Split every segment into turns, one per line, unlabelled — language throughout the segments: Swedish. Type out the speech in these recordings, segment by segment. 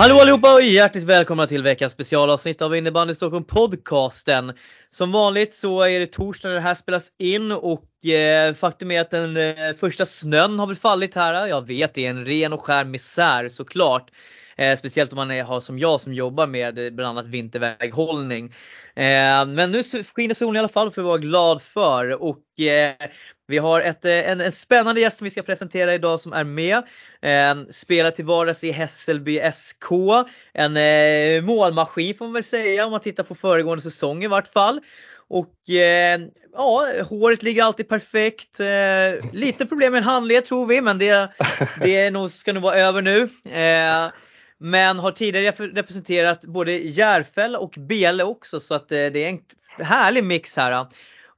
Hallå allihopa och hjärtligt välkomna till veckans specialavsnitt av Innebandy Stockholm podcasten. Som vanligt så är det torsdag när det här spelas in och eh, faktum är att den eh, första snön har väl fallit här. Jag vet det är en ren och skär misär såklart. Eh, speciellt om man är, har som jag som jobbar med bland annat vinterväghållning. Eh, men nu skiner solen i alla fall för att vara glad för och eh, vi har ett, eh, en, en, spännande gäst som vi ska presentera idag som är med. Eh, spelar till vardags i Hässelby SK. En eh, målmaskin får man väl säga om man tittar på föregående säsong i vart fall. Och eh, ja, håret ligger alltid perfekt. Eh, lite problem med en handled tror vi men det, det är nog, ska nog vara över nu. Eh, men har tidigare representerat både Järfälla och Bele också så att det är en härlig mix här.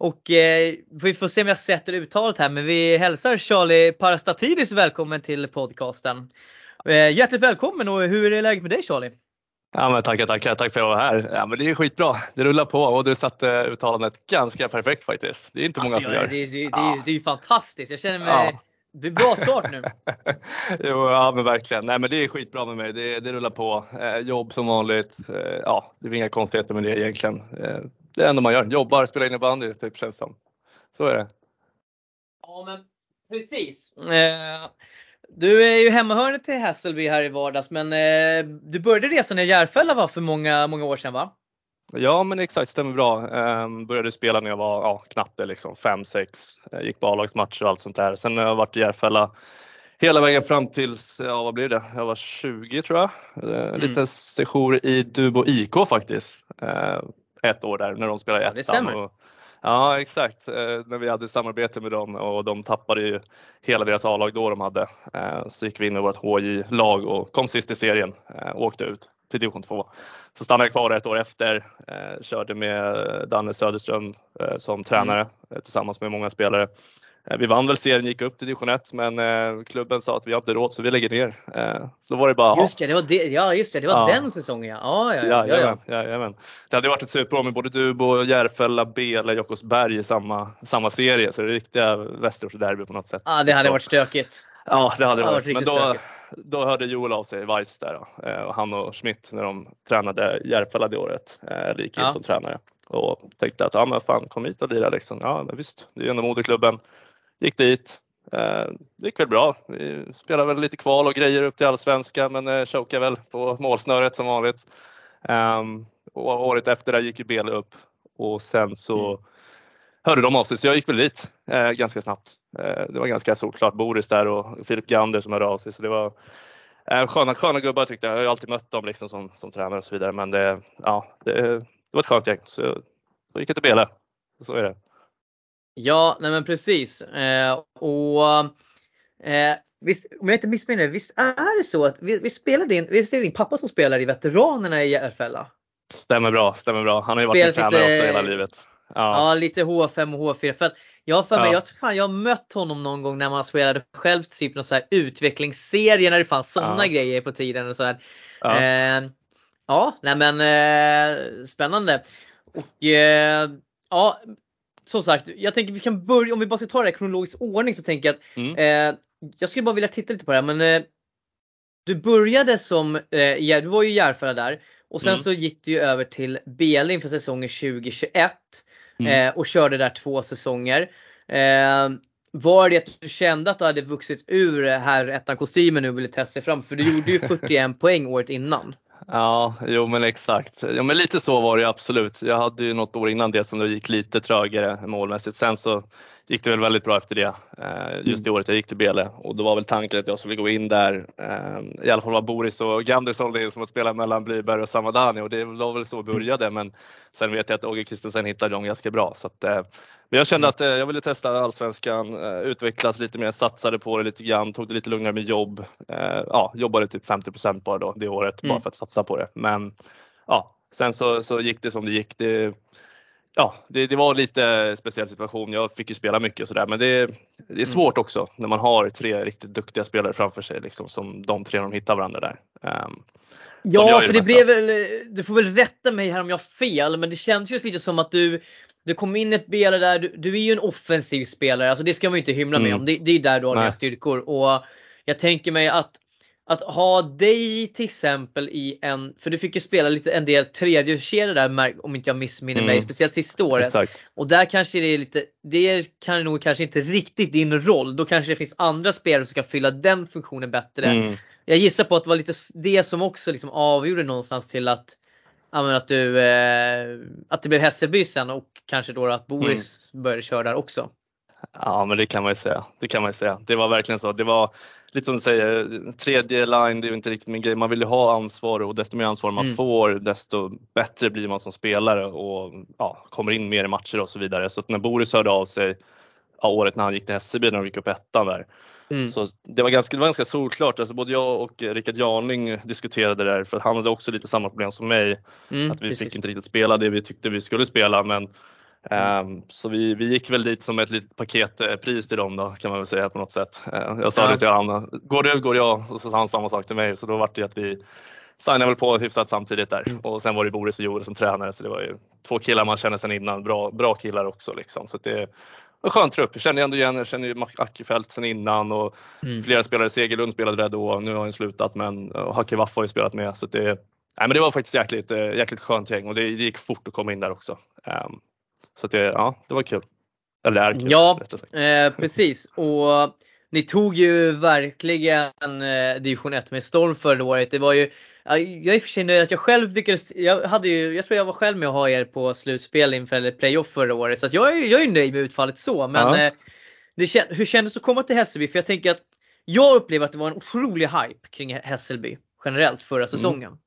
Och eh, vi får se om jag sätter uttalet här men vi hälsar Charlie Parastatidis välkommen till podcasten. Eh, hjärtligt välkommen och hur är läget med dig Charlie?
Ja, men tackar, tackar. Tack för att jag var här. Ja, men det är skitbra. Det rullar på och du satte uttalandet ganska perfekt faktiskt. Det är inte många alltså, som gör.
Det, det, det, det är ju fantastiskt. Jag känner mig ja. Det är bra start nu.
jo, ja men verkligen. Nej men det är skitbra med mig. Det, det rullar på. Eh, jobb som vanligt. Eh, ja, det är inga konstigheter med det egentligen. Eh, det enda man gör. Jobbar, spelar innebandy typ känns som. Så är det.
Ja men precis. Eh, du är ju hemmahörande till Hässelby här i vardags men eh, du började resan i Järfälla va, för många, många år sedan va?
Ja men exakt, stämmer bra. Um, började spela när jag var ja, knappt liksom 5-6. Gick på A-lagsmatcher och allt sånt där. Sen har jag varit i Järfälla hela vägen fram tills, ja vad blir det, jag var 20 tror jag. Eh, mm. Lite sejour i Dubo IK faktiskt. Uh, ett år där när de spelade i ettan.
Ja, det stämmer.
Och, ja exakt, uh, när vi hade samarbete med dem och de tappade ju hela deras A-lag då de hade. Uh, så gick vi in i vårt HJ-lag och kom sist i serien och åkte ut till division 2. Så stannade jag kvar ett år efter, eh, körde med Danne Söderström eh, som tränare mm. Eh, tillsammans med många spelare. Eh, vi vann väl serien, gick upp till division 1 men eh, klubben sa att vi har inte råd så vi lägger ner. Eh, så var det bara
Just det, det var, det, ja, just det, det var ja. den säsongen ja. Ja, ja, ja, ja,
ja. ja, Det hade varit ett superår med både Dubo, Järfälla, Bele, Jakobsberg i samma, samma serie så det är riktiga Västerortsderby på något sätt.
Ja det hade varit stökigt.
Ja det hade det varit. Men då, då hörde Joel av sig Weiss där. Eh, han och Schmidt när de tränade Järfälla det året, eller gick in som tränare och tänkte att ja men fan kom hit och lira liksom. Ja men visst, det är ju ändå moderklubben. Gick dit. Eh, det gick väl bra. Vi spelade väl lite kval och grejer upp till allsvenskan men eh, chokade väl på målsnöret som vanligt. Um, och året efter där gick ju Bele upp och sen så mm. hörde de av sig så jag gick väl dit eh, ganska snabbt. Det var ganska solklart Boris där och Filip Gander som hörde av sig så det var eh, sköna, sköna gubbar tyckte jag. Jag har ju alltid mött dem liksom som, som tränare och så vidare men det, ja, det, det var ett skönt gäng. Så då gick jag till Bele. Så är det.
Ja, nej men precis. Eh, och eh, visst, om jag inte missminner visst är det så att vi, vi spelade din, visst är det din pappa som spelar i veteranerna i Järfälla?
Stämmer bra, stämmer bra. Han har ju varit min tränare också hela livet.
Ja. ja, lite H5 och H4. För jag för mig, ja. jag tror fan jag har mött honom någon gång när man spelade själv typ någon så här utvecklingsserie när det fanns sådana ja. grejer på tiden och sådär. Ja. Eh, ja, nej men eh, spännande. Och eh, ja, som sagt, jag tänker vi kan börja, om vi bara ska ta det i kronologisk ordning så tänker jag att mm. eh, jag skulle bara vilja titta lite på det här men eh, du började som, eh, du var ju Järfälla där och sen mm. så gick du ju över till Belin för säsongen 2021 mm. eh, och körde där två säsonger. Eh, var det att du kände att du hade vuxit ur här ettan kostymen nu och ville testa dig fram? För du gjorde ju 41 poäng året innan.
Ja, jo men exakt. Jo, men lite så var det absolut. Jag hade ju något år innan det som det gick lite trögare målmässigt. Sen så gick det väl väldigt bra efter det. Eh, just det året jag gick till Bele och då var väl tanken att jag skulle gå in där. Eh, I alla fall var Boris och Gander sålde in som att spela mellan Blyberg och Samadani och det var väl så det började. Men sen vet jag att Åge Kristensen hittade dem ganska bra. Så att, eh, men jag kände att jag ville testa allsvenskan, utvecklas lite mer, satsade på det lite grann, tog det lite lugnare med jobb. Ja, jobbade typ 50 bara då det året mm. bara för att satsa på det. Men ja, sen så, så gick det som det gick. Det, ja, det, det, var lite speciell situation. Jag fick ju spela mycket och sådär men det, det är mm. svårt också när man har tre riktigt duktiga spelare framför sig liksom, som de tre de hittar varandra där. Um,
ja, för det, det blev väl, du får väl rätta mig här om jag har fel, men det känns ju lite som att du du kom in ett spelare där, du, du, är ju en offensiv spelare, alltså det ska man ju inte hymla mm. med om. Det, det är där du har dina styrkor och jag tänker mig att att ha dig till exempel i en, för du fick ju spela lite en del tredje kedja där om inte jag missminner mig,
Mm.
speciellt sista året.
Exakt.
Och där kanske det är lite, det kan nog kanske inte riktigt din roll. Då kanske det finns andra spelare som kan fylla den funktionen bättre.
Mm.
Jag gissar på att det var lite det som också liksom avgjorde någonstans till att, att, du, eh, att det blev Hässelby sen och kanske då att Boris började köra där också.
Ja, men det kan man ju säga. Det kan man ju säga. Det var verkligen så. Det var lite som du säger, tredje line, det är ju inte riktigt min grej. Man vill ju ha ansvar och desto mer ansvar man
Mm.
får, desto bättre blir man som spelare och ja, kommer in mer i matcher och så vidare. Så att när Boris hörde av sig ja, året när han gick till Hässelby när de gick upp ettan där.
Mm.
Så det var ganska, det var ganska solklart. Alltså både jag och Rickard Jarling diskuterade det där för han hade också lite samma problem som mig.
Mm,
Att vi
precis.
fick inte riktigt spela det vi tyckte vi skulle spela. Men, ehm, så vi, vi gick väl dit som ett litet paketpris till dem då kan man väl säga på något sätt. Eh, jag sa
Ja.
det till honom, går du går jag och så sa han samma sak till mig så då var det att vi signade väl på hyfsat samtidigt där
Mm.
och sen var det Boris och Joel som tränare så det var ju två killar man känner sedan innan, bra, bra killar också liksom. Så det en skön trupp. Jag känner ändå igen, jag känner ju Mac Ackerfeldt sedan innan och
Mm.
flera spelare, Segerlund spelade där då, nu har han slutat men Hacke Waffe har ju spelat med så det, nej, men det var faktiskt jäkligt, eh, jäkligt skönt gäng och det, det gick fort att komma in där också. Ehm, så att det, ja, det var kul. Eller är kul.
Ja. Eh, precis och ni tog ju verkligen eh, division 1 med storm förra året. Det var ju, ja, jag är i och för sig nöjd att jag själv lyckades, jag hade ju, jag tror jag var själv med att ha er på slutspel inför playoff förra året så jag, är, jag är nöjd med utfallet så. Men
Ja.
eh, det, hur kändes det att komma till Hässelby? För jag tänker att jag upplever att det var en otrolig hype kring Hässelby generellt förra säsongen.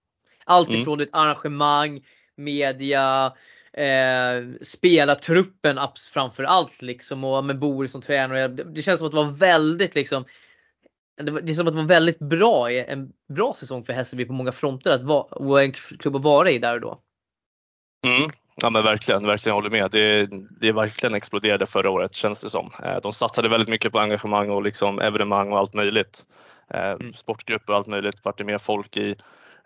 Allt
Mm.
ifrån ett arrangemang, media, eh, spelartruppen framför allt liksom och med Boris som tränare. Det, det känns som att det var väldigt liksom det, var, det är som att det var väldigt bra, en bra säsong för Hässelby på många fronter att vara, och en klubb att vara i där och då.
Mm. Ja men verkligen, verkligen håller med. Det, det verkligen exploderade förra året känns det som. Eh, De satsade väldigt mycket på engagemang och liksom evenemang och allt möjligt. Eh,
Mm.
Sportgrupper och allt möjligt vart det mer folk i.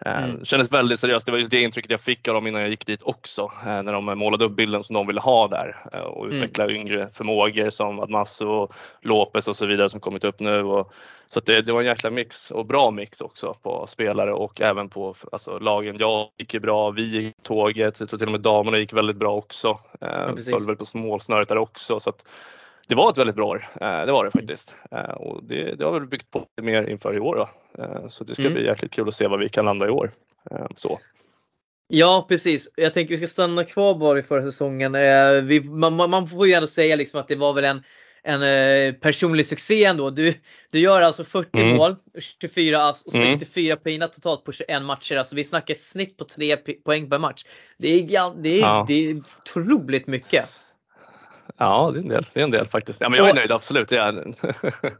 Eh,
Mm.
Kändes väldigt seriöst. Det var just det intrycket jag fick av dem innan jag gick dit också. eh, När de målade upp bilden som de ville ha där eh, och
Mm.
utveckla yngre förmågor som Admasso och Lopez och så vidare som kommit upp nu. Och, så det, det var en jäkla mix och bra mix också på spelare och även på alltså, lagen. Jag gick bra, vi gick tåget, jag tror till och med damerna gick väldigt bra också.
Precis.
föll väl på målsnöret där också. Så att, det var ett väldigt bra år, eh, det var det faktiskt. Eh, och det, det har väl byggt på lite mer inför i år. Då. Eh, så det ska
Mm.
bli jäkligt kul att se vad vi kan landa i år. Så.
Ja precis. Jag tänker vi ska stanna kvar bara i förra säsongen. Vi, man, man- får ju ändå säga liksom att det var väl en, en personlig succé ändå. Du, du gör alltså 40
Mm.
mål, 24 ass och
Mm.
64 pinnar totalt på 21 matcher. Alltså vi snackar snitt på 3 poäng per match. Det är, det är,
Ja.
det är otroligt mycket.
Ja, det är en del, det är en del faktiskt. Ja, men jag är
Och-
nöjd, absolut. Det är,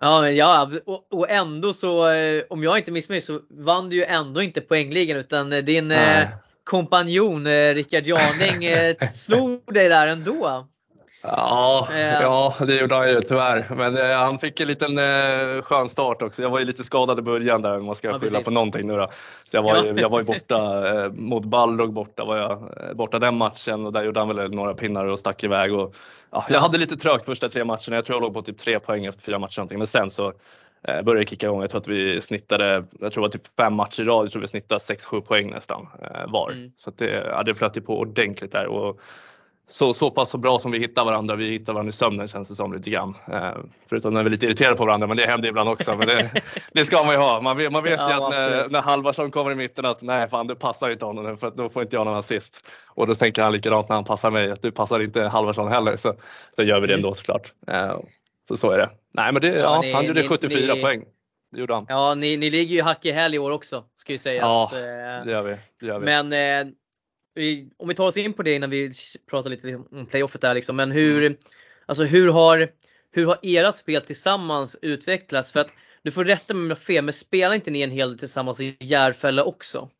Ja, men ja och, och ändå så, eh, om jag inte missminner så vann du ju ändå inte poängligan utan eh, din eh, kompanjon eh, Rickard Jarning eh, slog dig där ändå.
Ja,
Eh.
ja, det gjorde han ju tyvärr. Men eh, han fick en liten eh, skön start också. Jag var ju lite skadad i början där om man ska
Ja,
skylla
precis.
på någonting nu då. Så jag var ju,
Ja.
jag var ju borta eh, mot Balrog borta var jag eh, borta den matchen och där gjorde han väl några pinnar och stack iväg. Och, ja, jag hade lite trögt första tre matcherna. Jag tror jag låg på typ tre poäng efter fyra matcher någonting. Men sen så eh, började kicka igång. Jag tror att vi snittade, jag tror det var typ fem matcher i rad. Jag tror vi snittade 6-7 poäng nästan eh, var.
Mm.
Så att det, ja, det flöt ju på ordentligt där. Och, så, så pass så bra som vi hittar varandra. Vi hittar varandra i sömnen känns det som lite grann. Eh, förutom när vi är lite irriterade på varandra, men det händer ibland också. Men det, det ska man ju ha. Man vet, man vet ju
Ja,
att när, när Halvarsson kommer i mitten att nej fan det passar inte honom nu för då får inte jag någon assist. Och då tänker han likadant när han passar mig att du passar inte Halvarsson heller. Så då gör vi det ändå såklart. Eh, så så är det. Nej men det, ja,
Ja, ni-
han gjorde
ni-
74
ni-
poäng. Det gjorde han.
Ja, ni, ni ligger ju hack i häl i år också ska ju sägas.
Ja,
Eh,
Det gör vi. Det gör vi.
Men eh, vi, om vi tar oss in på det innan vi pratar lite om playoffet där liksom. Men hur, alltså hur har, hur har era spel tillsammans utvecklats? För att du får rätta mig om jag fel, men spelar inte ni en hel del tillsammans i Järfälla också?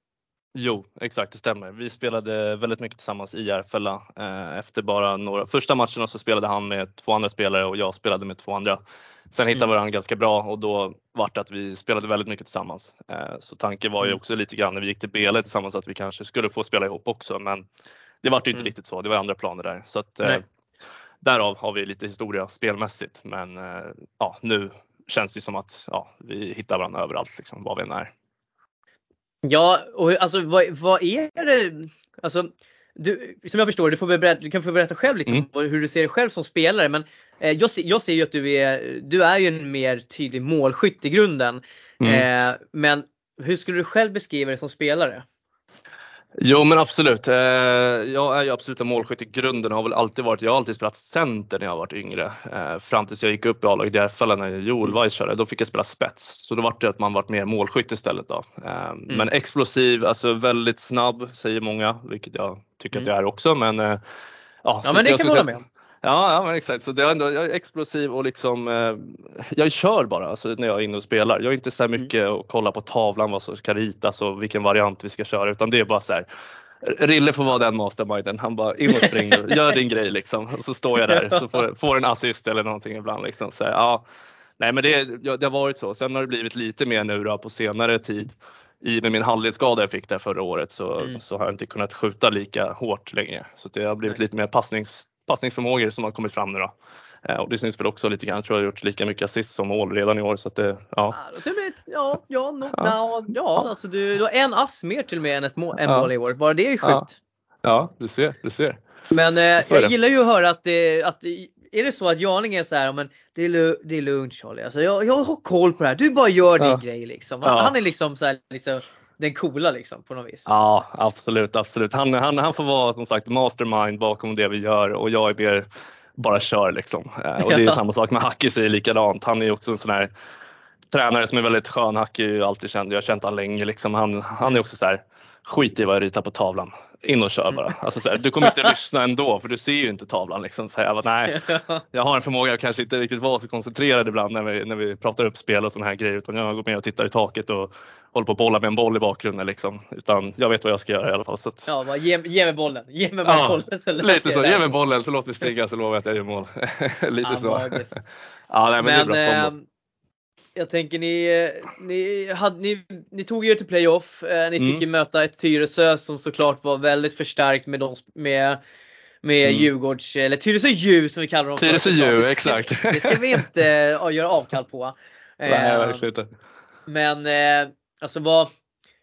Jo, exakt det stämmer. Vi spelade väldigt mycket tillsammans i Järfälla. Eh, efter bara några första matcherna så spelade han med två andra spelare och jag spelade med två andra. Sen hittade
Mm.
vi varandra ganska bra och då vart det att vi spelade väldigt mycket tillsammans. Eh, så tanken var ju
Mm.
också lite grann när vi gick till Bele tillsammans att vi kanske skulle få spela ihop också men det vart ju inte
Mm.
riktigt så. Det var andra planer där. Så att, eh, därav har vi lite historia spelmässigt men eh, ja, nu känns det som att ja, vi hittar varandra överallt, liksom, var vi än är.
Ja, och alltså vad, vad är det? Alltså, du, som jag förstår du, får berätta, du kan få berätta själv liksom, mm. hur du ser dig själv som spelare. Men eh, jag, ser, jag ser ju att du är, du är ju en mer tydlig målskytt i grunden. Mm. Eh, men hur skulle du själv beskriva dig som spelare?
Jo men absolut. Eh, jag är ju absolut en målskytt i grunden har väl alltid varit, jag har alltid spelat center när jag varit yngre. Eh, fram tills jag gick upp i A-laget i RFL när Joel Weiss körde, då fick jag spela spets. Så då var det att man varit mer målskytt istället då. Eh, mm. Men explosiv, alltså väldigt snabb säger många, vilket jag tycker mm. att jag är också. Men, ja,
ja men det kan jag hålla med om.
Ja, ja exakt. Så det är ändå, jag är explosiv och liksom, eh, jag kör bara alltså, när jag är inne och spelar. Jag är inte så mm. mycket och kollar på tavlan vad som ska ritas och vilken variant vi ska köra utan det är bara så här. Rille får vara den masterminden. Han bara in och spring nu, gör din grej liksom. Och så står jag där så får, får en assist eller någonting ibland liksom. Så, ja. Nej men det, det har varit så. Sen har det blivit lite mer nu då på senare tid i med min handledsskada jag fick där förra året så, mm. så har jag inte kunnat skjuta lika hårt längre. Så det har blivit lite mer passnings, passningsförmågor som har kommit fram nu då. Eh, och det syns väl också lite grann. Jag tror jag har gjort lika mycket assist som mål redan i år. Så att det, ja.
Ja, ja, no, ja. ja, alltså du, du har en ass mer till och med än ett mål, en ja. mål i år. Bara det är ju sjukt.
Ja, du ser, du ser.
Men eh, jag gillar ju att höra att, det, att är det så att Janing är så här, men det är, det är lugnt Charlie. Alltså, jag, jag har koll på det här. Du bara gör din grej liksom. Han är liksom så här, liksom, den coola liksom på något vis.
Ja absolut, absolut. Han, han, han får vara som sagt mastermind bakom det vi gör och jag är mer bara kör liksom. Eh, och det är samma sak med Hacki säger likadant. Han är också en sån här tränare som är väldigt skön. Hacki är ju alltid känd. Jag har känt honom länge liksom. Han, han är också så här skit i vad jag ritar på tavlan. In och kör bara. Alltså så här, du kommer inte lyssna ändå för du ser ju inte tavlan. Liksom. Så bara, nej, jag har en förmåga att kanske inte riktigt vara så koncentrerad ibland när vi, när vi pratar upp spel och sådana här grejer. Utan jag går med och tittar i taket och håller på att bolla med en boll i bakgrunden. Liksom. Utan jag vet vad jag ska göra i alla fall. Så att...
Ja, bara, ge, ge mig bollen. Ge mig ja, bollen.
Så lite så. Ge mig bollen så låt mig springa så lovar jag att jag gör mål. lite ja, så. ja, nej, men, men, det är bra kombo.
Jag tänker ni, ni, hade, ni, ni tog er till playoff. Eh, ni mm. fick ju möta ett Tyresö som såklart var väldigt förstärkt med, de, med, med mm. Djurgårds, eller Tyresö Djur som vi kallar dem.
Tyresö Djur, exakt.
Det ska vi inte uh, göra avkall på.
Nej, verkligen inte.
Men uh, alltså vad,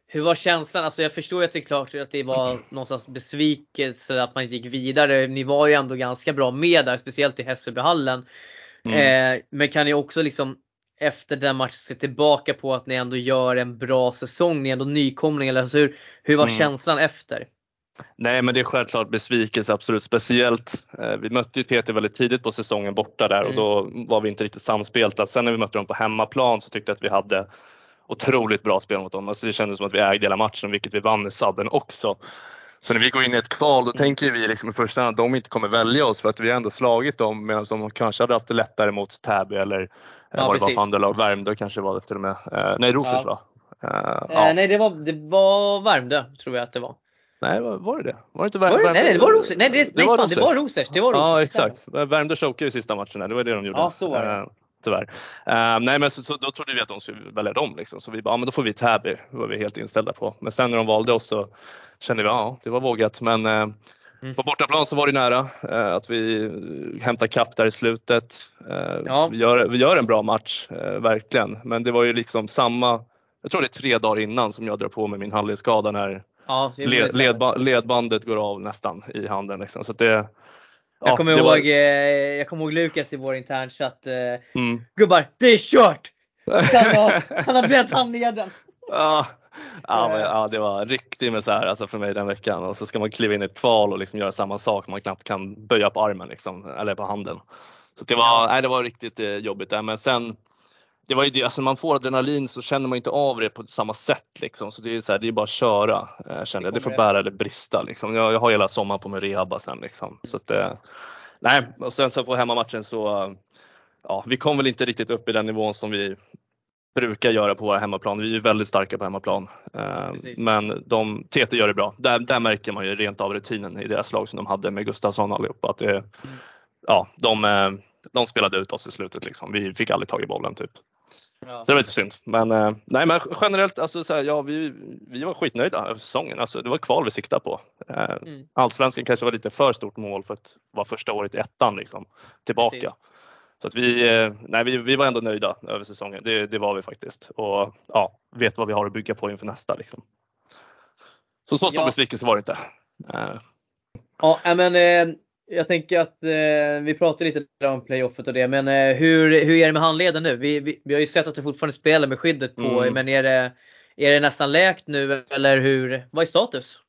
hur var känslan? Alltså jag förstår ju att det är klart att det var någonstans besvikelse att man inte gick vidare. Ni var ju ändå ganska bra med där, speciellt i Hässelbyhallen. Mm. Eh, men kan ni också liksom efter den matchen se tillbaka på att ni ändå gör en bra säsong? Ni är ändå nykomlingar. Alltså hur, hur var mm. känslan efter?
Nej men det är självklart besvikelse absolut. Speciellt, eh, vi mötte ju TT väldigt tidigt på säsongen borta där och mm. då var vi inte riktigt samspelta. Sen när vi mötte dem på hemmaplan så tyckte jag att vi hade otroligt bra spel mot dem. Alltså det kändes som att vi ägde hela matchen vilket vi vann i sabben också. Så när vi går in i ett kval då tänker vi liksom i första hand att de inte kommer välja oss för att vi har ändå slagit dem medan de kanske hade haft det lättare mot Täby eller ja, vad det var för andra lag. Värmdö kanske var det till och med. Uh, nej, Rosers ja.
va? Uh, ja. Nej, det var, det var Värmdö tror jag att det var.
Nej, var, det det? Var det inte
Värmdö? Nej, nej, det var Rosers. Nej, det, det, nej, var, fan, Rosers. det var Rosers. Det var Rosers.
Ja, exakt. Värmdö chokade i sista matchen. Det var det de gjorde.
Ja, så var det.
Tyvärr. Uh, nej men så, så, då trodde vi att de skulle välja dem liksom. Så vi bara, ja men då får vi Täby. Det var vi helt inställda på. Men sen när de valde oss så kände vi, ja det var vågat. Men uh, mm. på bortaplan så var det nära uh, att vi hämtar kapp där i slutet. Ja. Vi, gör, vi gör en bra match, verkligen. Men det var ju liksom samma, jag tror det är tre dagar innan som jag drar på mig min handledsskada när ja, led, ledba, ledbandet går av nästan i handen. Liksom. Så det,
jag, kommer ihåg, var... Eh, jag kommer ihåg Lukas i vår internchatt. Eh, mm. Gubbar, det är kört! Han har, han har bränt handleden.
Ja, ja, men, ja, det var riktigt misär alltså för mig den veckan och så ska man kliva in i ett kval och liksom göra samma sak. Man knappt kan böja på armen liksom, eller på handen. Så det var, nej, det var riktigt eh, jobbigt där. Men sen det var ju det, alltså man får adrenalin så känner man inte av det på samma sätt liksom. Så det är så här, det är bara att köra. Eh, känner jag. Det får bära eller brista liksom. Jag, jag har hela sommaren på mig att rehabba sen liksom. Så att, eh, nej, och sen så på hemmamatchen så, ja, vi kom väl inte riktigt upp i den nivån som vi brukar göra på våra hemmaplan. Vi är ju väldigt starka på hemmaplan. Eh, men de, TT gör det bra. Där, där märker man ju rent av rutinen i deras lag som de hade med Gustafsson allihopa. Att det, mm. ja, de, eh, de spelade ut oss i slutet liksom. Vi fick aldrig tag i bollen typ. Ja. det var lite synd. Men, eh, nej, men generellt, alltså, så här, ja, vi, vi var skitnöjda över säsongen. Alltså, det var kval vi siktade på. Eh, mm. Allsvenskan kanske var lite för stort mål för att vara första året i ettan liksom, tillbaka. Precis. Så att vi, eh, nej, vi, vi var ändå nöjda över säsongen. Det, det var vi faktiskt och ja, vet vad vi har att bygga på inför nästa. Liksom. Så så stor ja. besvikelse var det inte.
Ja, men eh, jag tänker att eh, vi pratade lite om playoffet och det, men eh, hur, hur är det med handleden nu? Vi, vi, vi, har ju sett att du fortfarande spelar med skyddet på, mm. men är det, är det nästan läkt nu eller hur, vad är status?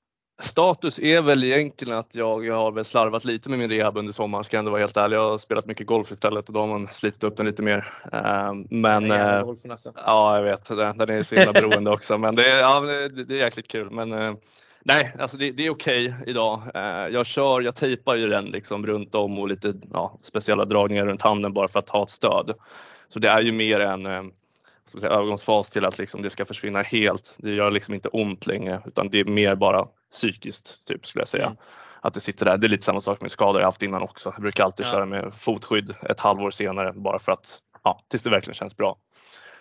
Status är väl egentligen att jag har väl slarvat lite med min rehab under sommaren ska jag ändå vara helt ärlig. Jag har spelat mycket golf istället och då har man slitit upp den lite mer. Ehm, men äh, golfen, alltså. ja, jag vet, den är så himla beroende också. Men det är, ja, det är jäkligt kul. Men äh, nej, alltså det, det är okej okay idag. Äh, jag kör, jag tejpar ju den liksom runt om och lite ja, speciella dragningar runt handen bara för att ha ett stöd. Så det är ju mer en ska säga, övergångsfas till att liksom det ska försvinna helt. Det gör liksom inte ont längre utan det är mer bara psykiskt typ skulle jag säga. Mm. Att det sitter där. Det är lite samma sak med skador jag haft innan också. Jag brukar alltid ja. köra med fotskydd ett halvår senare bara för att ja, tills det verkligen känns bra.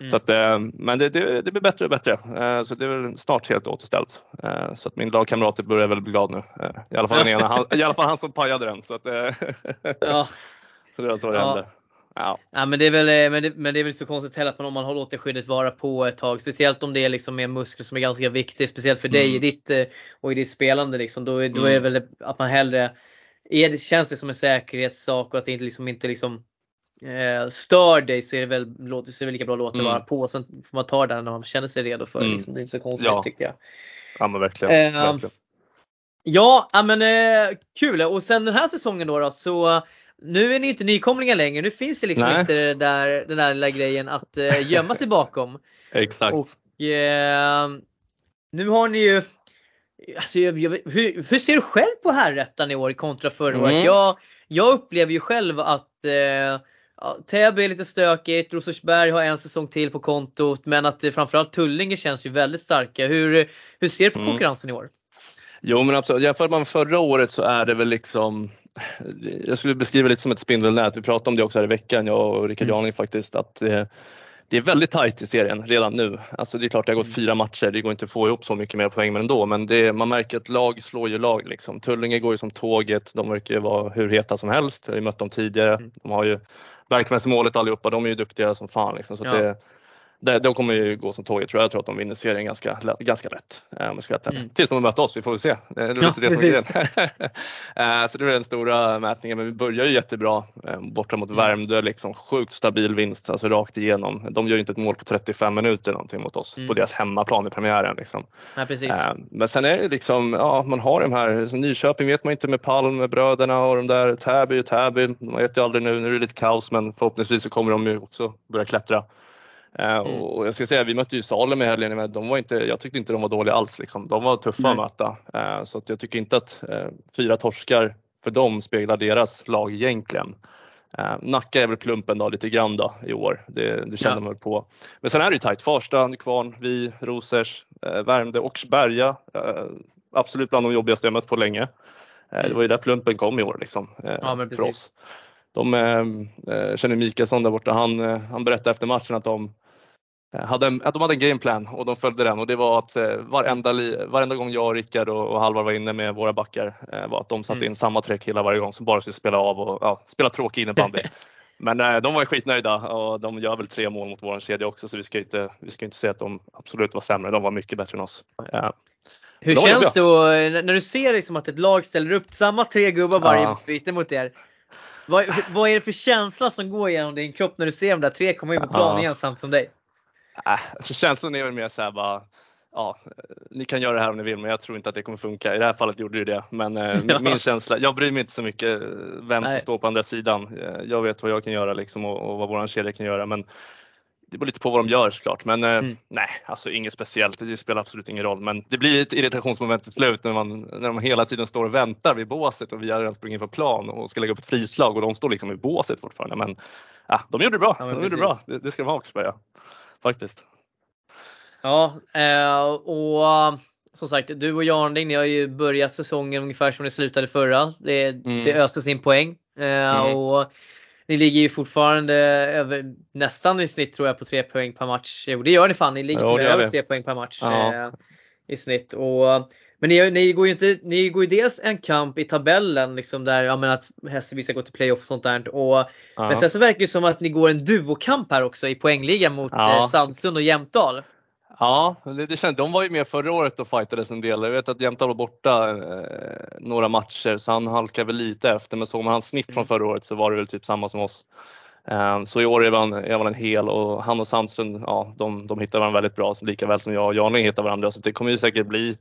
Mm. Så att, eh, men det, det, det, blir bättre och bättre. Eh, så det är väl snart helt återställt. Eh, så att min lagkamrater börjar väl bli glad nu. I alla fall den ena, han, i alla fall han som pajade den. Så, att, ja. så det var så det ja. hände.
Ja. ja men, det är väl, men, det, men det är väl så konstigt heller om man har låtit skyddet vara på ett tag. Speciellt om det är liksom en muskel som är ganska viktig. Speciellt för mm. dig i ditt, eh, och i ditt spelande. Liksom. Då, då mm. är det väl att man hellre är det, känns det som en säkerhetssak och att det inte, liksom, inte liksom, eh, stör dig så är det väl, så är det väl lika bra att låta det mm. vara på. Sen får man ta det när man känner sig redo för. Mm. Liksom. Det är inte så konstigt ja. tycker jag.
Ja men verkligen. Eh, verkligen.
Ja, men eh, kul. Och sen den här säsongen då, då så nu är ni inte nykomlingar längre. Nu finns det liksom Nej. inte det där, den där lilla grejen att eh, gömma sig bakom.
Exakt.
Och eh, nu har ni ju Alltså, hur, hur, ser du själv på herrettan i år kontra förra mm. året? Jag, jag upplever ju själv att eh, Täby är lite stökigt, Rosersberg har en säsong till på kontot men att eh, framförallt Tullinge känns ju väldigt starka. Hur, hur ser du på mm. konkurrensen i år?
Jo men absolut, jämför man med förra året så är det väl liksom jag skulle beskriva det lite som ett spindelnät. Vi pratade om det också här i veckan, jag och Rickard mm. Janing faktiskt, att det, det är väldigt tajt i serien redan nu. Alltså det är klart det har gått mm. fyra matcher, det går inte att få ihop så mycket mer poäng men ändå. Men det, man märker att lag slår ju lag. Liksom. Tullinge går ju som tåget, de verkar ju vara hur heta som helst. Jag har ju mött dem tidigare. Mm. De har ju verksamhetsmålet allihopa, de är ju duktiga som fan. Liksom. Så ja. det, de kommer ju gå som tåget tror jag. Jag tror att de vinner serien ganska, ganska lätt. Eh, om jag ska mm. Tills de möter oss, vi får väl se. Det är ja, det som är. Eh, så det är den stora mätningen. Men vi börjar ju jättebra eh, borta mot mm. Värmdö. Liksom sjukt stabil vinst, alltså rakt igenom. De gör ju inte ett mål på 35 minuter någonting mot oss mm. på deras hemmaplan i premiären. Liksom.
Ja, precis.
Men sen är det liksom, ja man har de här, så Nyköping vet man inte med Palm, med bröderna och de där, Täby och Täby. Man vet ju aldrig nu, nu är det lite kaos men förhoppningsvis så kommer de ju också börja klättra. Eh, mm. Och jag ska säga, vi mötte ju Salem i helgen, men de var inte, jag tyckte inte de var dåliga alls. Liksom. De var tuffa mm. att möta. Eh, så att jag tycker inte att eh, fyra torskar för dem speglar deras lag egentligen. Nacka är väl plumpen då, lite grann då, i år, det, det känner ja. man på. Men sen är det ju tajt. Farsta, Nykvarn, vi, Rosers, Värmdö, Åkersberga. Absolut bland de jobbigaste jag mött på länge. Mm. Det var ju där plumpen kom i år liksom, ja, för oss. De eh, känner Mikaelsson där borta, han, han berättade efter matchen att de hade en, de hade en gameplan och de följde den och det var att eh, varenda, varenda gång jag, Rickard och, och Halvar var inne med våra backar eh, var att de satte mm. in samma tre killar varje gång som bara skulle spela av och ja, spela tråkig innebandy. Men eh, de var skitnöjda och de gör väl tre mål mot vår kedja också så vi ska inte, vi ska inte säga att de absolut var sämre. De var mycket bättre än oss. Eh,
Hur känns det då när du ser liksom att ett lag ställer upp samma tre gubbar varje ja. byte mot er? Vad, vad är det för känsla som går genom din kropp när du ser de där tre komma in på plan ja. igen som dig?
Äh, alltså känslan är väl mer såhär bara, ja, ni kan göra det här om ni vill men jag tror inte att det kommer funka. I det här fallet gjorde det det. Men eh, ja. min känsla, jag bryr mig inte så mycket vem Nej. som står på andra sidan. Eh, jag vet vad jag kan göra liksom och, och vad våran kedja kan göra. Men det beror lite på vad de gör såklart. Men eh, mm. nej, alltså inget speciellt. Det spelar absolut ingen roll. Men det blir ett irritationsmoment till slut när, man, när de hela tiden står och väntar vid båset och vi har redan sprungit på plan och ska lägga upp ett frislag och de står liksom i båset fortfarande. Men ja, de gjorde det bra. Ja, de gjorde det bra. Det, det ska de ha också faktiskt.
Ja, eh, och som sagt, du och Jarnding, ni har ju börjat säsongen ungefär som ni slutade förra. Det, mm. det öste sin poäng. Eh, mm. Och ni ligger ju fortfarande över, nästan i snitt tror jag på tre poäng per match. Jo det gör ni fan, ni ligger jo, över tre poäng per match. Ja. Eh, i snitt. Och, men ni, ni, går ju inte, ni går ju dels en kamp i tabellen liksom där ja, men att Hässelby ska gå till playoff och sånt där. Och, ja. Men sen så verkar det som att ni går en duokamp här också i poängligan mot ja. Eh, Sandsund och Jämtdal.
Ja, det, det känns, de var ju med förra året och fightades en del. Jag vet att Jämtdal var borta eh, några matcher så han halkade väl lite efter men såg man hans snitt från mm. förra året så var det väl typ samma som oss. Eh, så i år är man, är man en hel och han och Sandsund, ja, de, de hittar varandra väldigt bra, lika väl som jag och Janing hittar varandra. Så det kommer ju säkert bli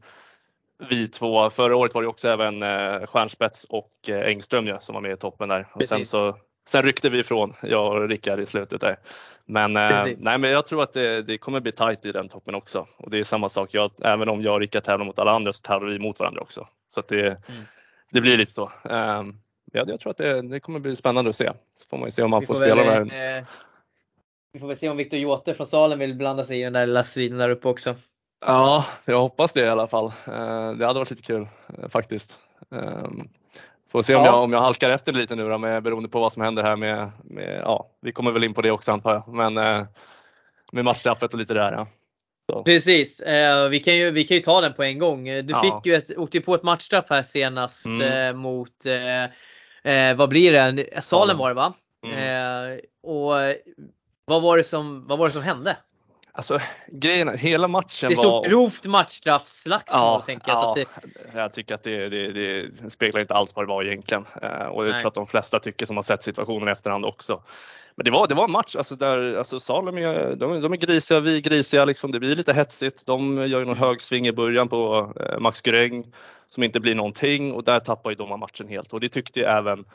vi två. Förra året var det också även eh, Stjärnspets och eh, Engström ja, som var med i toppen där. Och sen, så, sen ryckte vi ifrån, jag och Rickard i slutet där. Men, eh, nej, men jag tror att det, det, kommer bli tajt i den toppen också. Och det är samma sak, jag, även om jag och Rickard tävlar mot alla andra så tävlar vi mot varandra också. Så det, mm. det blir lite så. Um, ja, jag tror att det, det, kommer bli spännande att se. Så får man ju se om man får, får spela väl, där. Eh,
vi får väl se om Viktor Jote från Salem vill blanda sig i den där lilla striden där uppe också.
Ja, jag hoppas det i alla fall. Eh, det hade varit lite kul eh, faktiskt. Ehm, får se om, ja. jag, om jag halkar efter lite nu då, med, beroende på vad som händer här med, med ja, vi kommer väl in på det också antar jag, men eh, med matchstraffet och lite där. Ja.
Så. Precis, vi, kan ju, vi kan ju ta den på en gång. Du ja. fick ju ett, åkte ju på ett matchstraff här senast mm. mot, vad blir det, Salem var det va? Mm. och vad var, det som, vad var det som hände?
Alltså grejen hela matchen
var... Det är så grovt matchstraffslagsmål ja, tänker jag. Ja, så det...
Jag tycker att det, det, det, speglar inte alls vad det var egentligen. Eh, och jag tror att de flesta tycker som har sett situationen i efterhand också. Men det var, det var en match alltså där alltså Salem är, de, de är grisiga, vi är grisiga. Liksom. Det blir lite hetsigt. De gör ju någon hög sving i början på eh, Max Guräng som inte blir någonting och där tappar ju de matchen helt och det tyckte ju även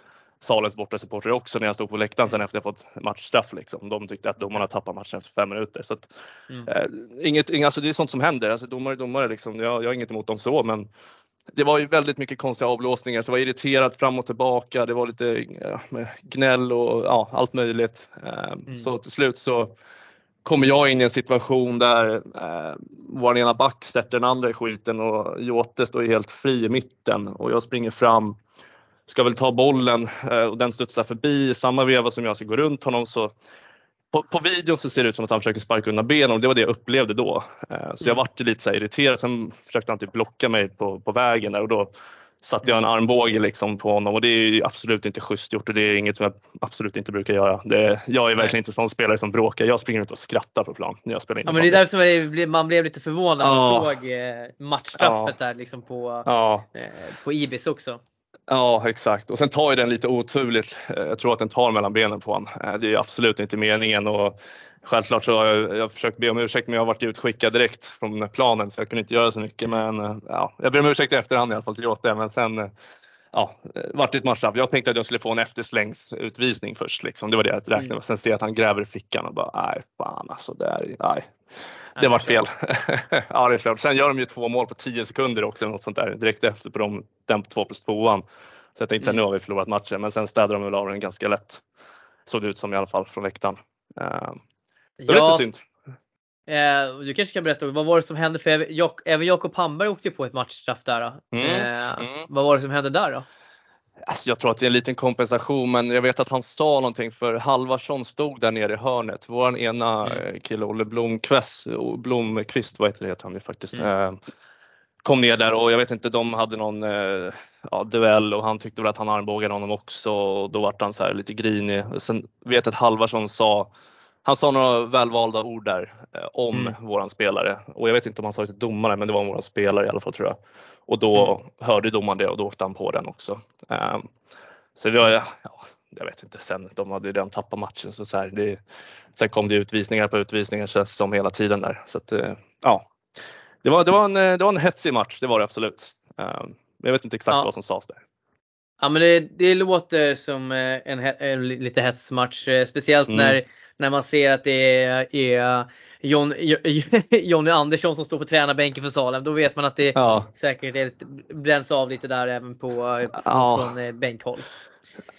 Salens bortasupportrar också när jag stod på läktaren sen efter jag fått matchstraff. Liksom. De tyckte att domarna tappade matchen efter fem minuter. Så att, mm. eh, inget, inget, alltså det är sånt som händer. Alltså, domare är domare. Liksom. Jag, jag har inget emot dem så men det var ju väldigt mycket konstiga avblåsningar så det var irriterat fram och tillbaka. Det var lite ja, gnäll och ja, allt möjligt. Eh, mm. Så till slut så kommer jag in i en situation där eh, vår ena back sätter den andra i skiten och Jote står helt fri i mitten och jag springer fram ska väl ta bollen eh, och den studsar förbi. Samma veva som jag ska gå runt honom så på, på videon så ser det ut som att han försöker sparka undan benen och det var det jag upplevde då. Eh, så jag mm. vart lite så irriterad. Sen försökte han typ blocka mig på, på vägen där och då satte jag en armbåge liksom på honom och det är absolut inte schysst gjort och det är inget som jag absolut inte brukar göra. Det, jag är verkligen inte sån spelare som bråkar. Jag springer ut och skrattar på plan när jag spelar in.
Ja, men det är därför man blev lite förvånad när ja. såg eh, matchstraffet ja. där liksom på, ja. på Ibis också.
Ja exakt och sen tar ju den lite oturligt. Eh, jag tror att den tar mellan benen på honom. Eh, det är absolut inte meningen och självklart så har jag, jag försökt be om ursäkt men jag har varit utskickad direkt från planen så jag kunde inte göra så mycket men eh, ja, jag ber om ursäkt i efterhand i alla fall till Jota. men sen ja, vart det ett matchstraff. Jag tänkte att jag skulle få en efterslängsutvisning först liksom. Det var det jag räknade med. Sen ser jag att han gräver i fickan och bara nej fan alltså Där, nej. Det var fel. ja, det är klart. Sen gör de ju två mål på 10 sekunder också, något sånt där, direkt efter på de, den på 2 plus 2 Så jag tänkte mm. nu har vi förlorat matchen, men sen städade de väl av den ganska lätt. Såg det ut som i alla fall från läktaren. Uh, det var ja. lite synd.
Eh, du kanske kan berätta, vad var det som hände? För även Jakob Hamberg åkte på ett matchstraff där. Mm. Eh, mm. Vad var det som hände där då?
Alltså jag tror att det är en liten kompensation men jag vet att han sa någonting för Halvarsson stod där nere i hörnet. Vår ena mm. Eh, kille Olle Blomqvist, Blomqvist vad heter det heter han ju faktiskt. Mm. Eh, kom ner där och jag vet inte, de hade någon eh, ja, duell och han tyckte väl att han armbågade honom också och då vart han så här lite grinig. Sen vet jag att Halvarsson sa han sa några välvalda ord där om mm. våran spelare och jag vet inte om han sa det till domaren men det var våran spelare i alla fall tror jag. Och då mm. hörde domaren det och då åkte han på den också. Um, så det var, ja, jag vet inte, sen de hade ju redan tappat matchen så, så här, det, sen kom det utvisningar på utvisningar känns som hela tiden där. Så att, eh, ja, det var, det, var en, det var en hetsig match, det var det absolut. Um, jag vet inte exakt ja. vad som sades där.
Ja men det, det låter som eh, en, en lite hetsmatch, eh, speciellt mm. när, när man ser att det är, är John, Jonny Andersson som står på tränarbänken för Salem. Då vet man att det ja. säkert är bränns av lite där även på, ja. från eh, bänkhåll.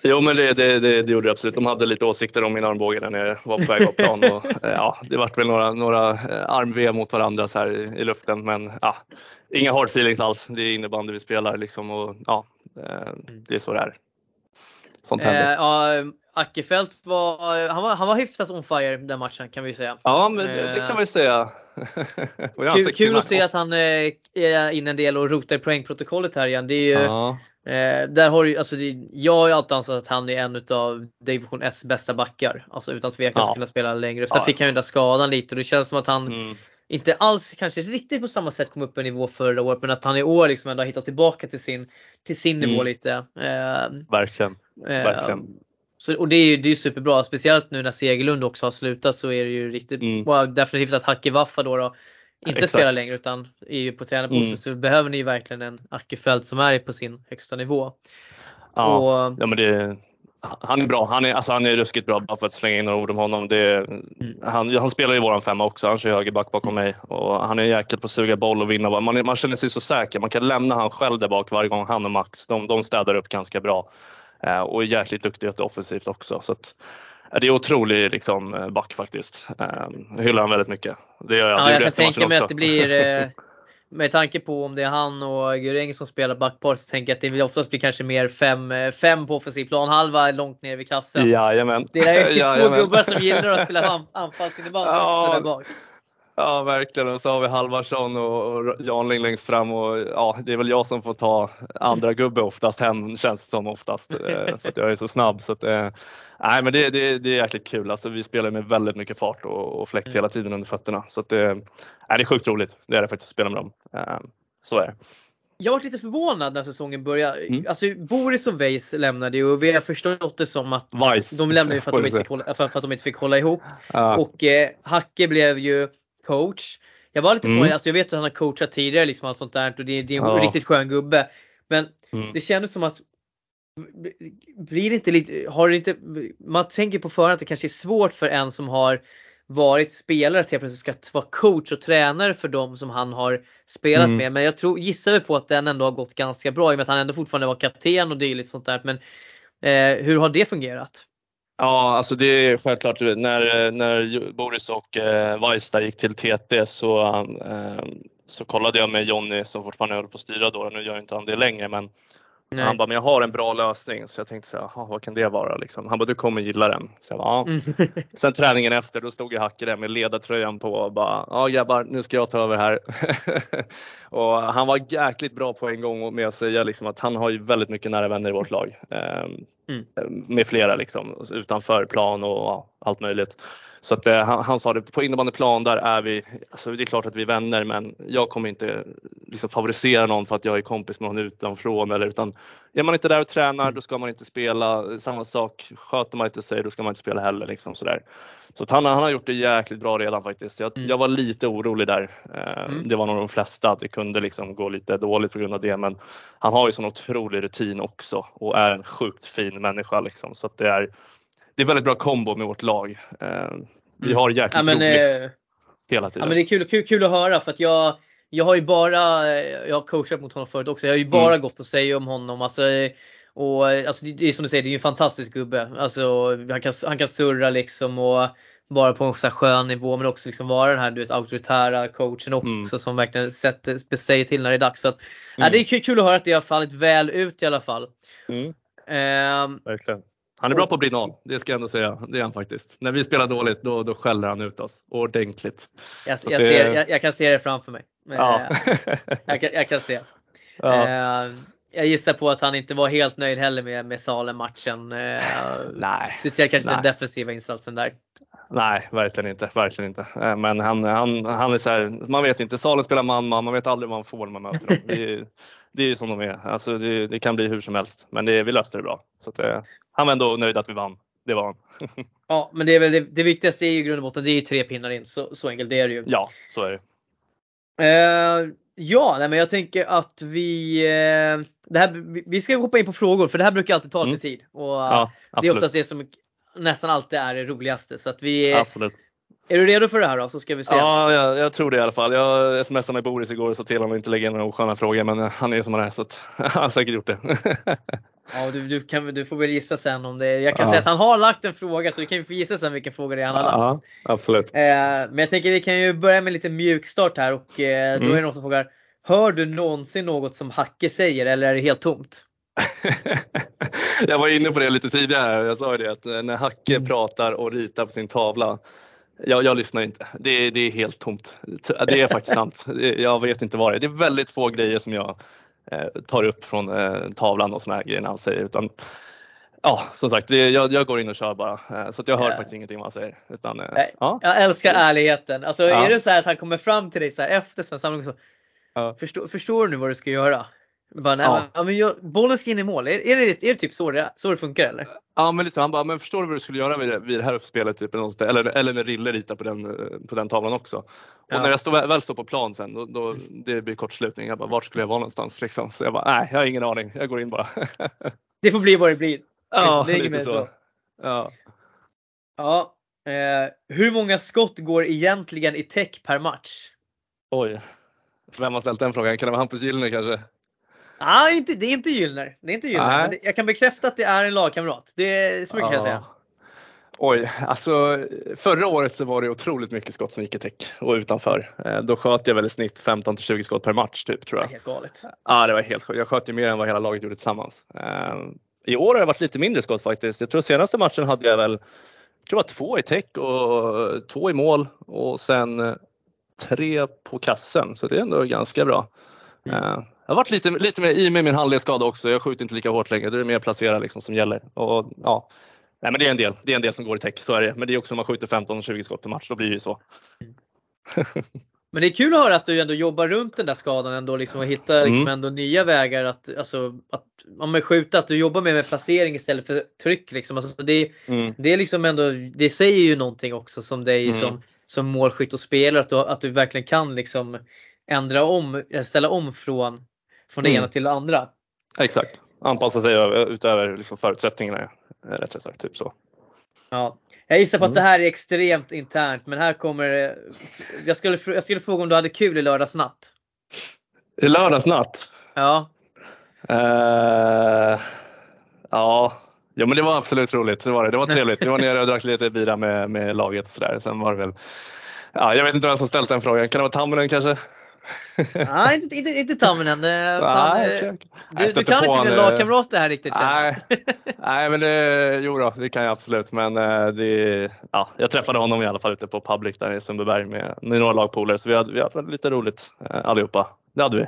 Jo men det, det, det, det, gjorde det absolut. De hade lite åsikter om min armbåge när jag var på väg av plan. Och, ja, det vart väl några, några armvev mot varandra så här i, i, luften men ja, inga hard feelings alls. Det är innebandy vi spelar liksom och ja, det är så det är.
Sånt händer. Eh, ja, Ackefelt var, han var, han var hyfsat on fire den matchen kan vi säga.
Ja, men det, det kan vi säga.
kul, kul att se att han är inne en del och rotar i poängprotokollet här igen. Det är ju, ja. Eh, där har ju, alltså det, jag har ju alltid ansett att han är en av division 1 bästa backar. Alltså utan tvekan ja. skulle kunna spela längre. Sen ja. fick han ju den där skadan lite och det känns som att han mm. Inte alls kanske riktigt på samma sätt kom upp i nivå förra året men att han i år liksom ändå har hittat tillbaka till sin, till sin nivå mm. lite.
Eh, Verkligen. Eh, Verkligen.
Så, och det är ju det är superbra, speciellt nu när Segerlund också har slutat så är det ju riktigt mm. bra. Definitivt att Hacke Waffa då, då inte Exakt. spelar längre utan är ju på tränarposten mm. så behöver ni ju verkligen en Ackefelt som är på sin högsta nivå.
Ja, och, ja men det, han är bra. Han är, alltså han är ruskigt bra bara för att slänga in några ord om honom. Det, mm. han, han spelar i våran femma också. Han kör högerback bakom mig och han är jäkligt på att suga boll och vinna. Man, man känner sig så säker. Man kan lämna han själv där bak varje gång han och Max. De, de städar upp ganska bra eh, och är jäkligt duktiga offensivt också. Så att, det är otrolig liksom, eh, back faktiskt. Jag hyllar han väldigt mycket. Det gör
jag. Ja, jag kan tänka mig att det blir eh, med tanke på om det är han och Guring som spelar backpar så tänker jag att det oftast bli kanske mer fem, eh, fem på offensiv plan, halva långt ner vid kassen.
Jajamän.
Det är ju två gubbar som gillar att spela anfallsinnebandy ja. där bak.
Ja, verkligen. Och så har vi Halvarsson och Janling längst fram och ja, det är väl jag som får ta andra gubbe oftast hem känns det som oftast eh, för att jag är så snabb. Så att, eh, nej, men det, det, det är jäkligt kul. Alltså, vi spelar med väldigt mycket fart och, och fläkt hela tiden under fötterna så att det, nej, det är sjukt roligt. Det är det faktiskt att spela med dem. Eh, så är det.
Jag var lite förvånad när säsongen började. Mm. Alltså Boris och Weiss lämnade ju och vi har förstått det som att
Weiss.
de lämnade för att de, inte fick hålla, för, att de inte fick hålla ihop. Ja. Och eh, Hacke blev ju coach. Jag var lite mm. förvånad, alltså jag vet att han har coachat tidigare liksom allt sånt där och det, det är en ja. riktigt skön gubbe. Men mm. det kändes som att blir det inte lite, har det inte, man tänker på förhand att det kanske är svårt för en som har varit spelare att helt plötsligt ska vara coach och tränare för dem som han har spelat mm. med. Men jag tror, gissar väl på att den ändå har gått ganska bra i och med att han ändå fortfarande var kapten och dylikt sånt där. Men eh, hur har det fungerat?
Ja, alltså det är självklart. När, när Boris och eh, gick till TT så, eh, så kollade jag med Jonny som fortfarande höll på att styra då. Nu gör inte han det längre men Nej. Han bara, men jag har en bra lösning. Så jag tänkte så här, vad kan det vara? Liksom. Han bara, du kommer gilla den. Så jag bara. Mm. Sen träningen efter, då stod jag Hacke där med ledartröjan på och bara, ja grabbar, nu ska jag ta över här. och han var jäkligt bra på en gång med att säga liksom, att han har ju väldigt mycket nära vänner i vårt lag. Eh, mm. Med flera liksom, utanför plan och ja, allt möjligt. Så att, eh, han, han, sa det, på innebandyplan där är vi, alltså det är klart att vi är vänner men jag kommer inte liksom, favorisera någon för att jag är kompis med någon utanför eller utan är man inte där och tränar då ska man inte spela. Samma sak, sköter man inte sig då ska man inte spela heller. Liksom, sådär. Så han, han har gjort det jäkligt bra redan faktiskt. Jag, mm. jag var lite orolig där. Eh, mm. Det var nog de flesta att det kunde liksom gå lite dåligt på grund av det men han har ju sån otrolig rutin också och är en sjukt fin människa. Liksom. Så det är det är väldigt bra kombo med vårt lag. Eh, vi har jäkligt ja, men, roligt eh, hela tiden.
Ja, men det är kul, kul, kul att höra för att jag, jag har ju bara, jag har coachat mot honom förut också, jag har ju bara mm. gått och säga om honom. Alltså, och, alltså, det är som du säger, det är ju en fantastisk gubbe. Alltså, han, kan, han kan surra liksom och vara på en så skön nivå men också liksom vara den här du vet, auktoritära coachen också mm. som verkligen sätter, säger till när det är dags. Så att, mm. ja, det är kul, att höra att det har fallit väl ut i alla fall.
Mm. Um, Verkligen. Han är bra på att brinna av, det ska jag ändå säga. Det är han faktiskt. När vi spelar dåligt då, då skäller han ut oss ordentligt.
Jag, jag, det... ser, jag, jag kan se det framför mig. Ja. jag, kan, jag kan se. Ja. Eh, jag gissar på att han inte var helt nöjd heller med, med Salem-matchen. Eh,
Nej.
Speciellt kanske Nej. den defensiva insatsen där.
Nej, verkligen inte. Verkligen inte. Eh, men han, han, han är så här, man vet inte. Salem spelar man man, vet aldrig vad man får när man möter dem. Det är, det är som de är. Alltså det, det kan bli hur som helst. Men det, vi löste det bra. Så att, han var ändå nöjd att vi vann. Det var han.
ja, men det, är väl det, det viktigaste är ju i grund och botten, det är ju tre pinnar in. Så, så enkelt är det ju.
Ja, så är det.
Uh, ja, nej, men jag tänker att vi, uh, det här, vi ska hoppa in på frågor för det här brukar alltid ta lite mm. tid. Och, ja, det är oftast det som nästan alltid är det roligaste. Så att vi,
absolut.
Är du redo för det här då? Så ska vi se.
Ja, jag, jag tror det i alla fall. Jag smsade med Boris igår och sa till honom att inte lägga in några osköna frågor, men han är som han är så att, han har säkert gjort det.
ja, du, du, kan, du får väl gissa sen om det Jag kan ja. säga att han har lagt en fråga så du kan ju få gissa sen vilken fråga det är han har lagt.
Ja, absolut.
Eh, men jag tänker vi kan ju börja med lite mjukstart här och eh, då mm. är det någon som frågar Hör du någonsin något som Hacke säger eller är det helt tomt?
jag var inne på det lite tidigare. Jag sa ju det att när Hacke mm. pratar och ritar på sin tavla Jag, jag lyssnar inte. Det, det är helt tomt. Det är faktiskt sant. Jag vet inte vad det är. Det är väldigt få grejer som jag eh, tar upp från eh, tavlan och såna här grejer han säger. Utan, ja, som sagt, det, jag, jag, går in och kör bara. Eh, så att jag hör ja. faktiskt ingenting vad han säger. Utan,
ja. Jag älskar ärligheten. Alltså, ja. Är det så att han kommer fram till dig så här, efter sen samlingen så, förstår, förstår du nu vad du ska göra? Bara, nej, ja. Men, men jag, bollen ska in i mål. Är, är, det, är det typ så det, så det funkar eller?
Ja men lite Han bara, men förstår du vad du skulle göra vid det, vid det här uppspelet? Typ, eller, eller när Rille ritar på den, på den tavlan också. Och ja. när jag stod, väl står på plan sen, då, då, det blir kortslutning. Jag bara, vart skulle jag vara någonstans? Liksom. Så jag bara, nej jag har ingen aning. Jag går in bara.
det får bli vad det blir.
Ja, det lite så. så. Ja.
ja eh, hur många skott går egentligen i tech per match?
Oj. Vem har ställt den frågan? Kan det vara Hampus Gyllene kanske?
Ah, inte, det är inte Gyllner. Det är inte Gyllner. Men det, jag kan bekräfta att det är en lagkamrat. Det, så mycket kan jag säga.
Oj, alltså förra året så var det otroligt mycket skott som gick i täck och utanför. Eh, då sköt jag väl i snitt 15 till 20 skott per match typ tror jag.
Det helt galet.
Ja, det var helt sjukt. Jag sköt ju mer än vad hela laget gjorde tillsammans. Eh, I år har det varit lite mindre skott faktiskt. Jag tror senaste matchen hade jag väl jag tror jag två i täck och två i mål och sen tre på kassen så det är ändå ganska bra. Mm. Jag har varit lite, lite mer i med min handledsskada också. Jag skjuter inte lika hårt längre. Det är mer placera liksom som gäller. Och, ja. Nej, men det är en del. Det är en del som går i täck, så är det. Men det är också om man skjuter 15-20 skott per match, då blir det ju så.
Men det är kul att höra att du ändå jobbar runt den där skadan ändå liksom och hittar liksom mm. ändå nya vägar att, alltså, att om man skjuter, att du jobbar med, med placering istället för tryck. Liksom. Alltså, det, mm. det är liksom ändå, det säger ju någonting också som dig mm. som, som målskytt och spelare att du, att du verkligen kan liksom ändra om, ställa om från från det mm. ena till det andra.
Exakt, anpassa sig utöver liksom förutsättningarna eh, rättare sagt. Typ så.
Ja. Jag gissar på att mm. det här är extremt internt men här kommer jag skulle, jag skulle fråga om du hade kul i lördagsnatt?
I lördagsnatt?
Ja.
Uh, ja, Ja men det var absolut roligt. Det var, det. Det var trevligt. Vi var nere och drack lite bira med, med laget och sådär. Sen var det väl, ja, jag vet inte vem som ställt den frågan. Kan det vara Tamminen kanske?
nej, inte, inte, inte Tamminen. Nej, okay, okay. Du, du kan inte dina lagkamrater här riktigt
nej, nej, men det, jo då, det kan jag absolut. Men eh, det, ja, jag träffade honom i alla fall ute på Public där i Sundbyberg med, med några lagpolare. Så vi hade, vi hade lite roligt eh, allihopa. Det hade vi.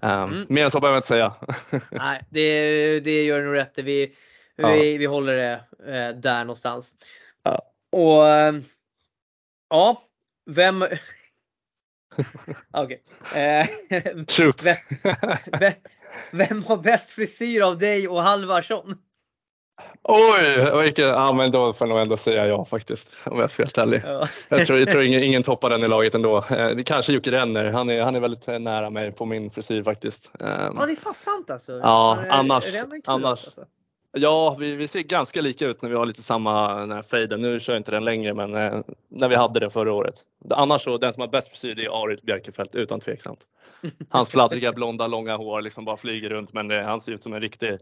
Um, mm. Mer än så behöver jag inte säga.
nej, det, det gör du nog rätt Vi, ja. vi, vi håller det eh, där någonstans. Ja. Och ja, vem Okej.
Eh, Shoot.
Vem, vem, vem har bäst frisyr av dig och Halvarsson?
Oj, vilken, ja men då får jag nog ändå säga ja faktiskt om jag ska vara ärlig. Ja. Jag tror, jag tror ingen, ingen toppar den i laget ändå. Eh, det kanske Jocke Renner, han är, han är väldigt nära mig på min frisyr faktiskt.
Eh, ja det är fan sant alltså.
Ja, annars, annars, alltså. Ja, vi, vi, ser ganska lika ut när vi har lite samma den här faden. Nu kör jag inte den längre, men eh, när vi hade den förra året. Annars så, den som har bäst frisyr det är Arit Bjerkefelt utan tveksamt. Hans fladdriga blonda långa hår liksom bara flyger runt, men det, han ser ut som en riktig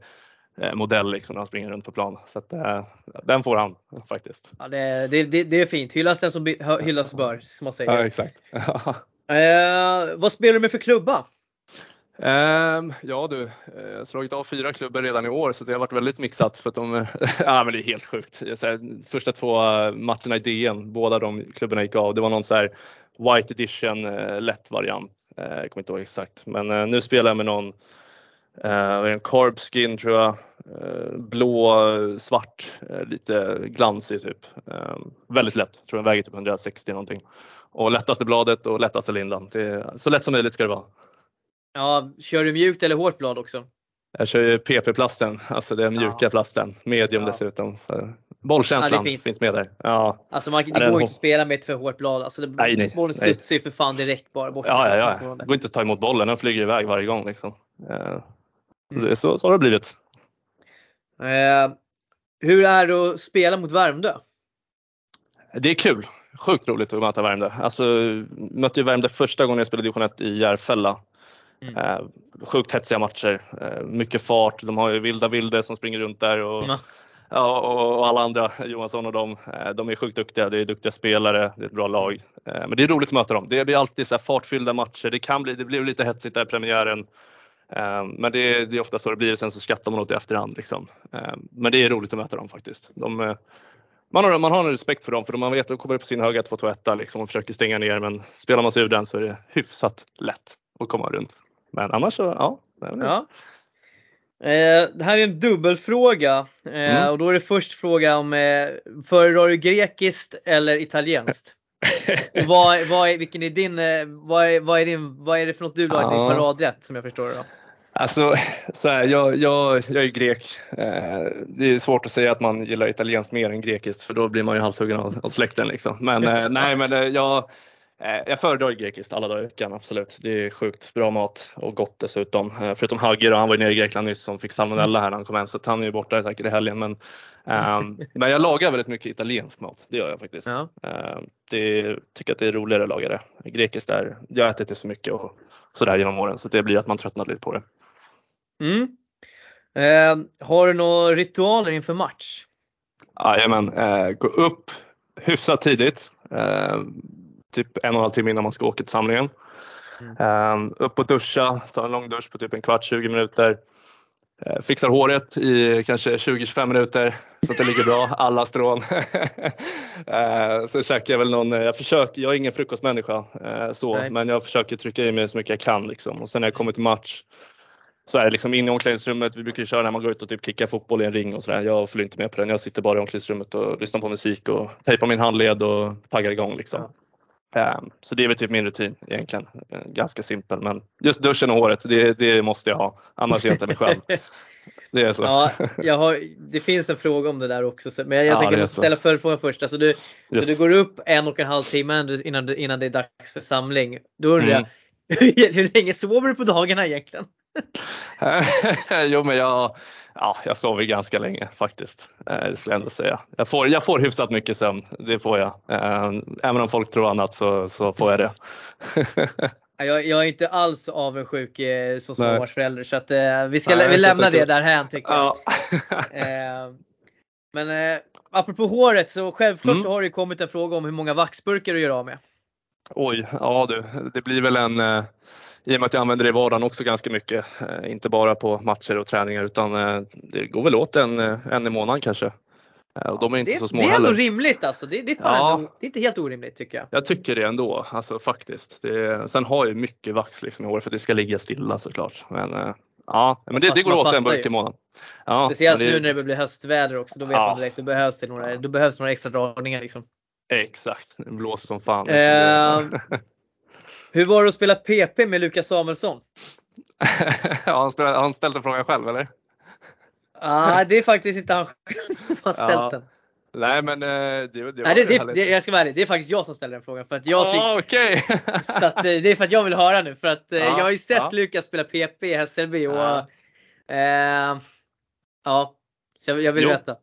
eh, modell liksom när han springer runt på plan. Så att, eh, den får han faktiskt.
Ja, det, det, det, är fint. Hyllas den som hyllas bör, som man säger.
Ja, exakt.
eh, vad spelar du med för klubba?
Ehm, ja du, eh, jag har slagit av fyra klubbar redan i år så det har varit väldigt mixat för att de, ja men det är helt sjukt. Första två eh, matcherna i DN, båda de klubbarna gick av. Det var någon så här White Edition eh, lätt variant. Jag kommer inte ihåg exakt, men nu spelar jag med någon en Carb Skin tror jag. blå, svart, lite glansig typ. Ehm, väldigt lätt, tror jag väger typ 160 någonting. Och lättaste bladet och lättaste lindan. så lätt som möjligt ska det vara.
Ja, kör du mjukt eller hårt blad också?
Jag kör ju PP-plasten, alltså den mjuka ja. plasten. Medium ja. dessutom. Så bollkänslan ja, finns med där. Ja.
Alltså man, det går inte att spela med ett för hårt blad. Alltså det, nej, nej, bollen studsar ju för fan direkt bara bort.
Ja, ja, ja. Det går inte att ta emot bollen, den flyger iväg varje gång. Liksom. Mm. Så, så har det blivit.
Eh, hur är det att spela mot Värmdö?
Det är kul. Sjukt roligt att möta Värmdö. Alltså, mötte ju Värmdö första gången jag spelade division 1 i Järfälla Mm. Eh, sjukt hetsiga matcher, eh, mycket fart. De har ju Vilda Vilde som springer runt där och, mm. ja, och, alla andra, Johansson och dem. Eh, de är sjukt duktiga. Det är duktiga spelare, det är ett bra lag. Eh, men det är roligt att möta dem. Det blir alltid så fartfyllda matcher. Det kan bli, det blir lite hetsigt där i premiären. Eh, men det är, det är ofta så det blir. Sen så skrattar man åt det i efterhand. Liksom. Eh, men det är roligt att möta dem faktiskt. De, man har, man har en respekt för dem för man vet att de kommer upp på sin höga 2-2-1 liksom och försöker stänga ner men spelar man sig ur den så är det hyfsat lätt att komma runt. Men annars så, ja.
ja. Eh, det här är en dubbelfråga eh, mm. och då är det först fråga om eh, föredrar du grekiskt eller italienskt? vad, vad är, vilken är din, vad är, vad är din, vad är det för något du har ja. din paradrätt som jag förstår det då?
Alltså, så här, jag, jag, jag är grek. Eh, det är svårt att säga att man gillar italienskt mer än grekiskt för då blir man ju halshuggen av, av släkten. Liksom. Men eh, nej, men eh, jag, jag föredrar grekiskt alla dagar i veckan, absolut. Det är sjukt bra mat och gott dessutom. Eh, förutom Hagger, han var ju nere i Grekland nyss som fick salmonella här när han kom hem så han är ju borta säkert i helgen. Men, ehm, men jag lagar väldigt mycket italiensk mat, det gör jag faktiskt. Ja. Ehm, det, tycker att det är roligare att laga det. Grekiskt där, jag har ätit det så mycket och sådär genom åren så det blir att man tröttnar lite på det.
Mm. Eh, har du några ritualer inför match?
Jajamän, eh, gå upp hyfsat tidigt. Eh, typ en och en halv timme innan man ska åka till samlingen. Mm. Eh, upp och duscha, ta en lång dusch på typ en kvart, 20 minuter. Eh, fixar håret i kanske 20-25 minuter så att det ligger bra, alla strån. eh, så käkar jag väl någon, jag försöker, jag är ingen frukostmänniska eh, så, Nej. men jag försöker trycka i mig så mycket jag kan liksom. Och sen när jag kommer till match så är det liksom inne i omklädningsrummet. Vi brukar köra när man går ut och typ kickar fotboll i en ring och sådär. Jag följer inte med på den. Jag sitter bara i omklädningsrummet och lyssnar på musik och tejpar min handled och taggar igång liksom. Ja. Um, så det är väl typ min rutin egentligen. Ganska simpel men just duschen och håret, det, det måste jag ha. Annars är jag inte mig själv. Det är så.
Ja, jag har, det finns en fråga om det där också men jag, jag ja, tänker ställa följdfrågan först. Alltså du, yes. så du går upp en och en halv timme innan, innan det är dags för samling. Då undrar mm. jag, hur länge sover du på dagarna egentligen?
jo men jag, ja, jag sover ganska länge faktiskt. Eh, det skulle jag ändå säga. Jag får, jag får hyfsat mycket sömn, det får jag. Eh, även om folk tror annat så, så får jag det.
jag, jag är inte alls avundsjuk eh, som småbarnsförälder så att vi, ska, Nej, vi lämnar det därhän tycker jag. Ja. men apropå håret så självklart mm. så har det kommit en fråga om hur många vaxburkar du gör av med.
Oj, ja du, det blir väl en i och med att jag använder det i vardagen också ganska mycket. Eh, inte bara på matcher och träningar utan eh, det går väl åt en, eh, en i månaden kanske. Och de är inte
det,
så små
Det är ändå
heller.
rimligt alltså. Det, det, är ja, ändå, det är inte helt orimligt tycker jag.
Jag tycker det ändå, alltså faktiskt. Det, sen har jag mycket vax liksom i år för att det ska ligga stilla såklart. Men ja, men det, går åt en burk i månaden.
Ja, Speciellt nu när det blir höstväder också. Då vet ja. man direkt det behövs, det några, då behövs några extra dragningar. Liksom.
Exakt, det blåser som fan.
Eh, Hur var det att spela PP med Lukas Samuelsson?
ja, han, ställt en fråga själv eller?
ah, det är faktiskt inte han som har ställt ja. den.
Nej men eh, det, det,
Nej, det, det, det, jag ska vara ärlig, det är faktiskt jag som ställer den frågan. För att jag
ah, okay.
så att, eh, det är för att jag vill höra nu. För att ah, jag har ju sett ah. Lukas spela PP i Hässelby och ah. eh, ja, så jag, jag vill jo. veta.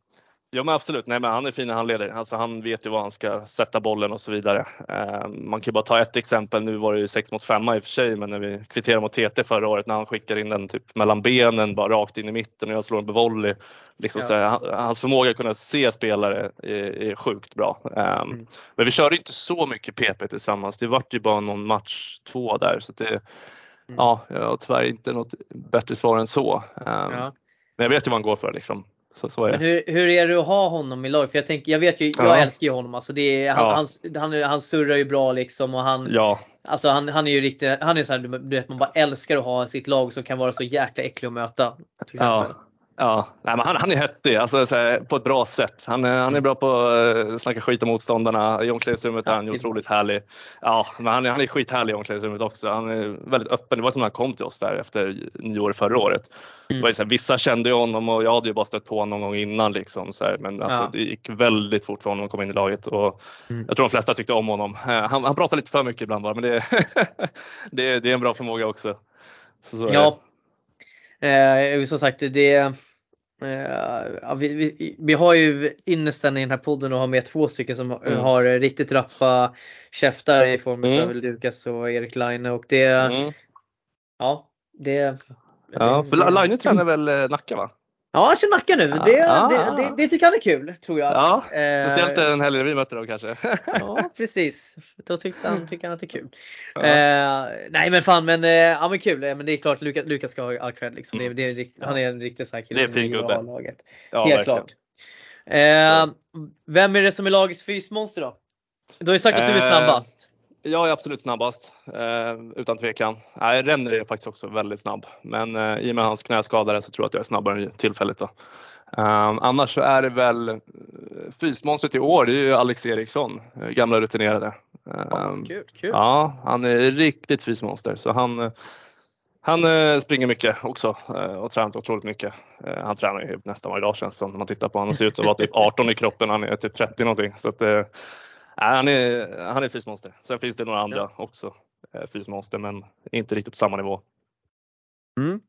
Ja men absolut, nej men han är fin när han leder. Alltså han vet ju var han ska sätta bollen och så vidare. Eh, man kan ju bara ta ett exempel, nu var det ju 6 mot 5 i och för sig, men när vi kvitterade mot TT förra året när han skickar in den typ mellan benen bara rakt in i mitten och jag slår en på volley. Liksom ja. så hans förmåga att kunna se spelare är, är sjukt bra. Eh, mm. Men vi körde inte så mycket PP tillsammans, det vart ju bara någon match två där så det, mm. ja, jag har tyvärr inte något bättre svar än så. Eh, ja. Men jag vet ju vad han går för liksom. Så, så är
det. Men hur, hur är det att ha honom i lag? För jag, tänker, jag vet ju, jag ja. älskar ju honom. Alltså det är, han, ja. han, han, han surrar ju bra liksom och han, ja. alltså han, han är ju riktigt, han är så här, du vet man bara älskar att ha sitt lag som kan vara så jäkla äcklig att möta.
Ja. Ja, nej, men han, han är häftig alltså, här, på ett bra sätt. Han, han är bra på att uh, snacka skit om motståndarna. I omklädningsrummet är han otroligt härlig. Ja, men han, han är skithärlig i omklädningsrummet också. Han är väldigt öppen. Det var som när han kom till oss där efter nyår förra året. Mm. Det var så här, vissa kände ju honom och jag hade ju bara stött på honom någon gång innan. Liksom, så här, men alltså, ja. det gick väldigt fort för honom att komma in i laget. Och mm. Jag tror de flesta tyckte om honom. Uh, han, han pratar lite för mycket ibland bara, men det, det, det är en bra förmåga också.
Så, så ja. Eh, som sagt, det, Uh, vi, vi, vi, har ju ynnesten i den här podden att ha med två stycken som mm. har riktigt rappa käftar i form av mm. Lukas och Erik Line och det, mm. ja, det.
Ja, för Line tränar väl eh, Nacka va?
Ja, han kör Nacka nu. Det, ah, det, det, det, tycker han är kul tror jag.
Ja, speciellt den helgen vi mötte dem kanske.
ja, precis. Då tyckte han, tycker han att det är kul. Ja. Eh, nej men fan, men, eh, ja, men kul. Men det är klart Lukas, Lukas ska ha all cred. Liksom. Mm. Det, det, han är en riktig så här kille.
Det är fin gubbe.
Ja, Helt verkligen. klart. Eh, vem är det som är lagets fysmonster då? Du har ju sagt att du är
Eh,
snabbast.
Jag är absolut snabbast, eh, utan tvekan. Nej, Renner är faktiskt också väldigt snabb, men eh, i och med hans knäskadare så tror jag att jag är snabbare tillfälligt. Då. Um, annars så är det väl eh, fysmonstret i år, det är ju Alex Eriksson, eh, gamla rutinerade. Um,
Kul, kul.
Ja, han är riktigt fysmonster så han, eh, han springer mycket också och tränat otroligt mycket. Han tränar ju nästan varje dag känns det som när man tittar på honom. Han ser ut som att vara typ 18 i kroppen, han är typ 30 någonting. Så att, nej, han är, han är fysmonster. Sen finns det några andra också eh, fysmonster men inte riktigt på samma nivå.
Mm.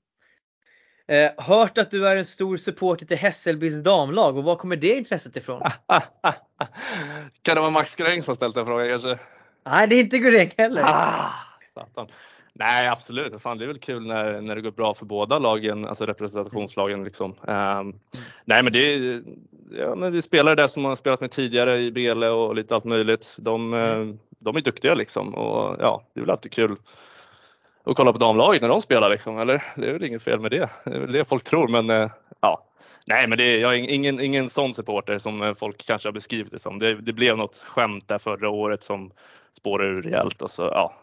Eh, hört att du är en stor supporter till Hässelbys damlag och var kommer det intresset ifrån?
kan det vara Max Gräng som ställt den frågan kanske?
Nej, det är inte Gurek heller.
Ah, satan. Nej absolut, Fan, det är väl kul när, när det går bra för båda lagen, alltså representationslagen. Liksom. Ehm, nej men det är, ja, men vi spelare där som man har spelat med tidigare i Bele och lite allt möjligt. De, eh, de är duktiga liksom och ja, det är väl alltid kul att kolla på damlaget när de spelar liksom, eller? Det är väl inget fel med det. Det är väl det folk tror men eh, ja. Nej men det är, jag är ingen, ingen sån supporter som eh, folk kanske har beskrivit det som. Det, det blev något skämt där förra året som spårade ur rejält och så ja.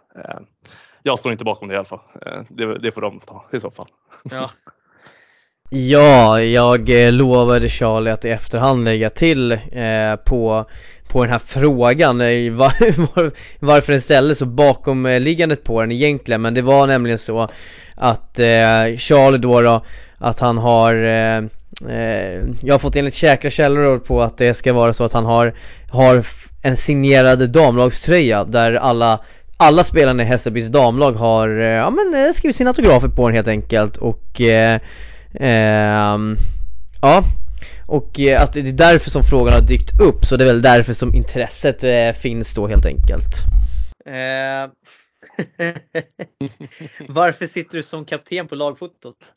Jag står inte bakom det i alla fall. Eh, det, det får de ta i så fall.
Ja. Ja, jag eh, lovade Charlie att i efterhand lägga till eh, på, på den här frågan eh, var, var, varför den ställdes så bakomliggandet på den egentligen men det var nämligen så att eh, Charlie då, då att han har eh, jag har fått enligt säkra källor på att det ska vara så att han har, har en signerad damlagströja där alla alla spelarna i Hässelbys damlag har, eh, ja men eh, skrivit sina autografer på den helt enkelt och eh, ehm, Ja och eh, att det är därför som frågan har dykt upp så det är väl därför som intresset eh, finns då helt enkelt eh, Varför sitter du som kapten på lagfotot?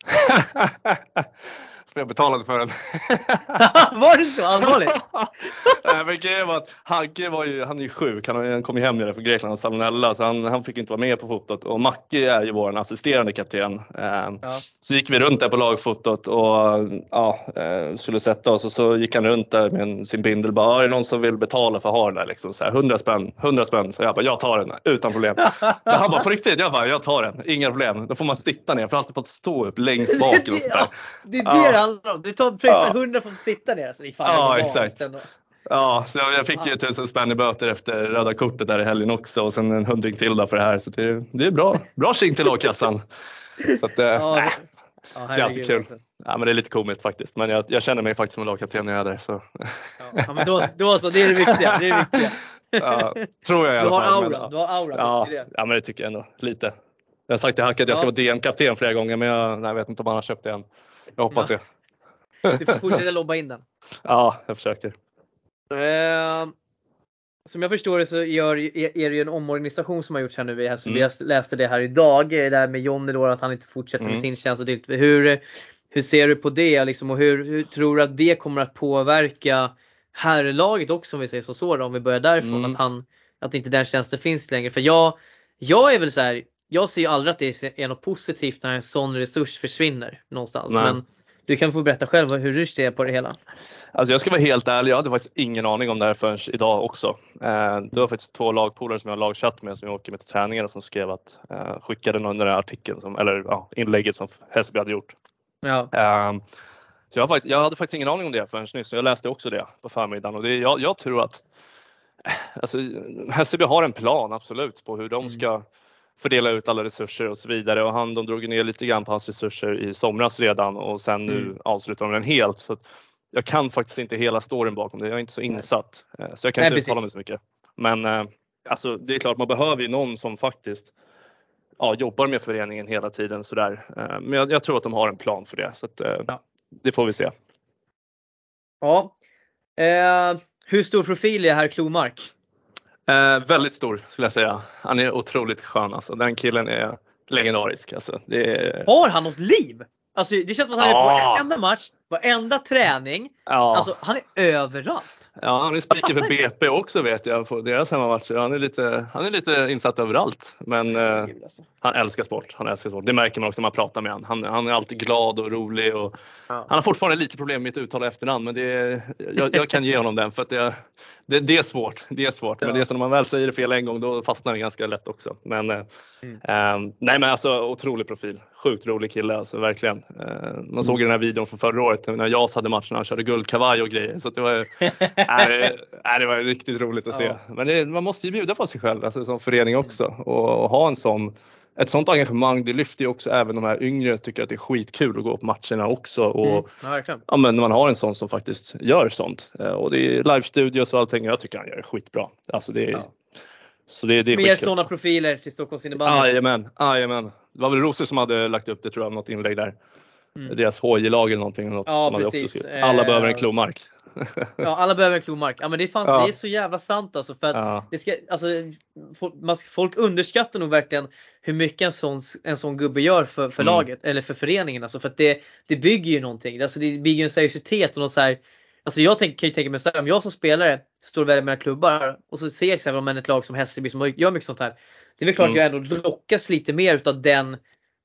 För jag betalade för den.
Var det så allvarligt?
Nej, men grejen var att Hagge var ju, han är ju sjuk, han, han kom ju hem nere från Grekland och salmonella så han, han fick inte vara med på fotot och Macke är ju vår assisterande kapten. Eh,
Ja.
Så gick vi runt där på lagfotot och ja, eh, skulle sätta oss och så gick han runt där med sin bindel bara, "Ja, är det någon som vill betala för att ha den där liksom? Så här, 100 spänn, 100 spänn. Så jag bara, jag tar den utan problem. Men han bara, på riktigt? Jag bara, jag tar den, inga problem. Då får man sitta ner för alltid fått stå upp längst bak. sånt där.
Det är det
Ja.
Handlar om. Du tar pröjsar
Ja.
100 för att sitta ner. Så det är fan
Ja, exakt. Ja, så jag, jag fick ju tusen spänn i böter efter röda kortet där i helgen också och sen en hundring till för det här. Så det, det är bra, bra tjing till lagkassan. Så att, eh,
Ja,
nej,
Ja,
det är alltid kul. Ja, men det är lite komiskt faktiskt. Men jag, jag känner mig faktiskt som en lagkapten när jag är där. Så.
Ja, men då, då så, det är det viktiga. Det är det viktiga.
Ja, tror jag i
Du
alla
har
fall.
aura,
men,
du har aura.
ja, ja, men det tycker jag ändå. Lite. Jag har sagt till Hacke att jag ska vara DM-kapten flera gånger men jag, nej, jag vet inte om han har köpt det än. Jag hoppas det.
Du får fortsätta lobba in den.
Ja, jag försöker.
Eh, som jag förstår det så gör, är det ju en omorganisation som har gjorts här nu Hässelby.
Mm.
Jag läste det här idag, eh, det här med Jonny då att han inte fortsätter med
Mm.
sin tjänst. Och hur, hur ser du på det liksom, och hur, hur tror du att det kommer att påverka herrlaget också om vi säger så, så då, om vi börjar därifrån.
Mm.
Att, han, att inte den tjänsten finns längre. För jag, jag är väl så här, jag ser ju aldrig att det är något positivt när en sån resurs försvinner någonstans.
Nej.
Men du kan få berätta själv hur du ser på det hela.
Alltså jag ska vara helt ärlig, jag hade faktiskt ingen aning om det här förrän idag också. Eh, det var faktiskt två lagpolare som jag har lagchatt med som jag åker med till träningarna som skrev att, eh, skickade någon den där artikeln, som, eller ja, inlägget som Hässelby hade gjort.
Ja.
Eh, så jag, faktiskt, jag hade faktiskt ingen aning om det förrän nyss, så jag läste också det på förmiddagen och det, jag, jag tror att eh, alltså, Hässelby har en plan absolut på hur de
Mm.
Fördela ut alla resurser och så vidare och han, de drog ner lite grann på hans resurser i somras redan och sen nu
Mm.
avslutar de den helt. Så jag kan faktiskt inte hela storyn bakom det, jag är inte så insatt. Eh, Så jag kan
Nej,
inte uttala mig så mycket. Men eh, alltså, det är klart man behöver ju någon som faktiskt ja, jobbar med föreningen hela tiden sådär. Eh, Men jag, jag tror att de har en plan för det så att,
Ja.
det får vi se.
Ja. Eh, hur stor profil är herr Klomark?
Eh, väldigt stor skulle jag säga. Han är otroligt skön alltså. Den killen är legendarisk. Alltså, är,
Har han något liv? Alltså det känns som att han är på
Ja.
varenda match, varenda träning.
ja.
Alltså han är överallt.
Ja, han är spiker för BP också vet jag på deras hemmamatcher. Han är lite, han är lite insatt överallt. Men eh,
Alltså.
han älskar sport. Han älskar sport. Det märker man också när man pratar med honom. Han, han är alltid glad och rolig. Och,
Ja.
Han har fortfarande lite problem med att uttala efternamn men det jag, jag kan ge honom den för att det, det, det är svårt. Det är svårt. Men
Ja.
det är så när man väl säger det fel en gång då fastnar det ganska lätt också. Men, eh,
Mm.
eh, nej men alltså otrolig profil. Sjukt rolig kille alltså verkligen. Eh, man såg ju den här videon från förra året när JAS hade matchen. Han körde guldkavaj och grejer. Så det var, nej, nej, det var riktigt roligt att se.
Ja.
Men det, man måste ju bjuda på sig själv alltså, som förening också och, och ha en sån ett sånt engagemang det lyfter ju också även de här yngre tycker att det är skitkul att gå på matcherna också. Och,
Mm. Ja,
men när man har en sån som faktiskt gör sånt. Eh, Och det är live-studios och allting. Jag tycker han gör det skitbra. Alltså det är,
Ja.
Så det, det är
Mer sådana profiler till Stockholms innebandy.
Jajamän, jajamän. Det var väl Rose som hade lagt upp det tror jag, något inlägg där.
Mm.
Deras HJ-lag eller någonting. Något
Ja,
som
precis.
också skrivit. Alla
Eh,
behöver en klomark.
Ja, alla behöver en klomark. Ja, men det är, fan,
Ja.
det är så jävla sant alltså. För att
Ja.
det ska, alltså folk, underskattar nog verkligen hur mycket en sån, en sån gubbe gör för, för
Mm.
laget eller för föreningen. Alltså för att det, det bygger ju någonting. Alltså det bygger en seriositet och något så här. Alltså jag tänk, kan ju tänka mig så här, om jag som spelare står och väljer mellan klubbar och så ser jag om ett lag som Hässelby som gör mycket sånt här. Det är väl klart
Mm.
att jag ändå lockas lite mer utav den,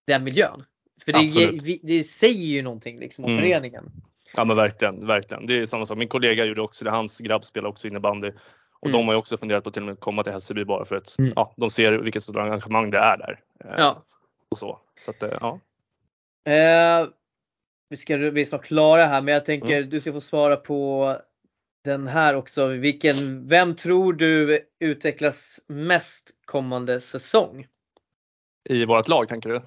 den miljön. För det, det säger ju någonting liksom om
Mm.
föreningen.
ja men verkligen, verkligen. Det är samma sak. Min kollega gjorde också det. Hans grabb spelar också innebandy. Och
Mm.
de har ju också funderat på att till och med komma till Hässelby bara för att
Mm.
ja, de ser vilket stort engagemang det är där. Eh,
Ja.
Och så. så att, eh, ja.
Eh, vi, ska, vi är snart klara här men jag tänker
Mm.
du ska få svara på den här också. Vilken, vem tror du utvecklas mest kommande säsong?
I vårt lag tänker du?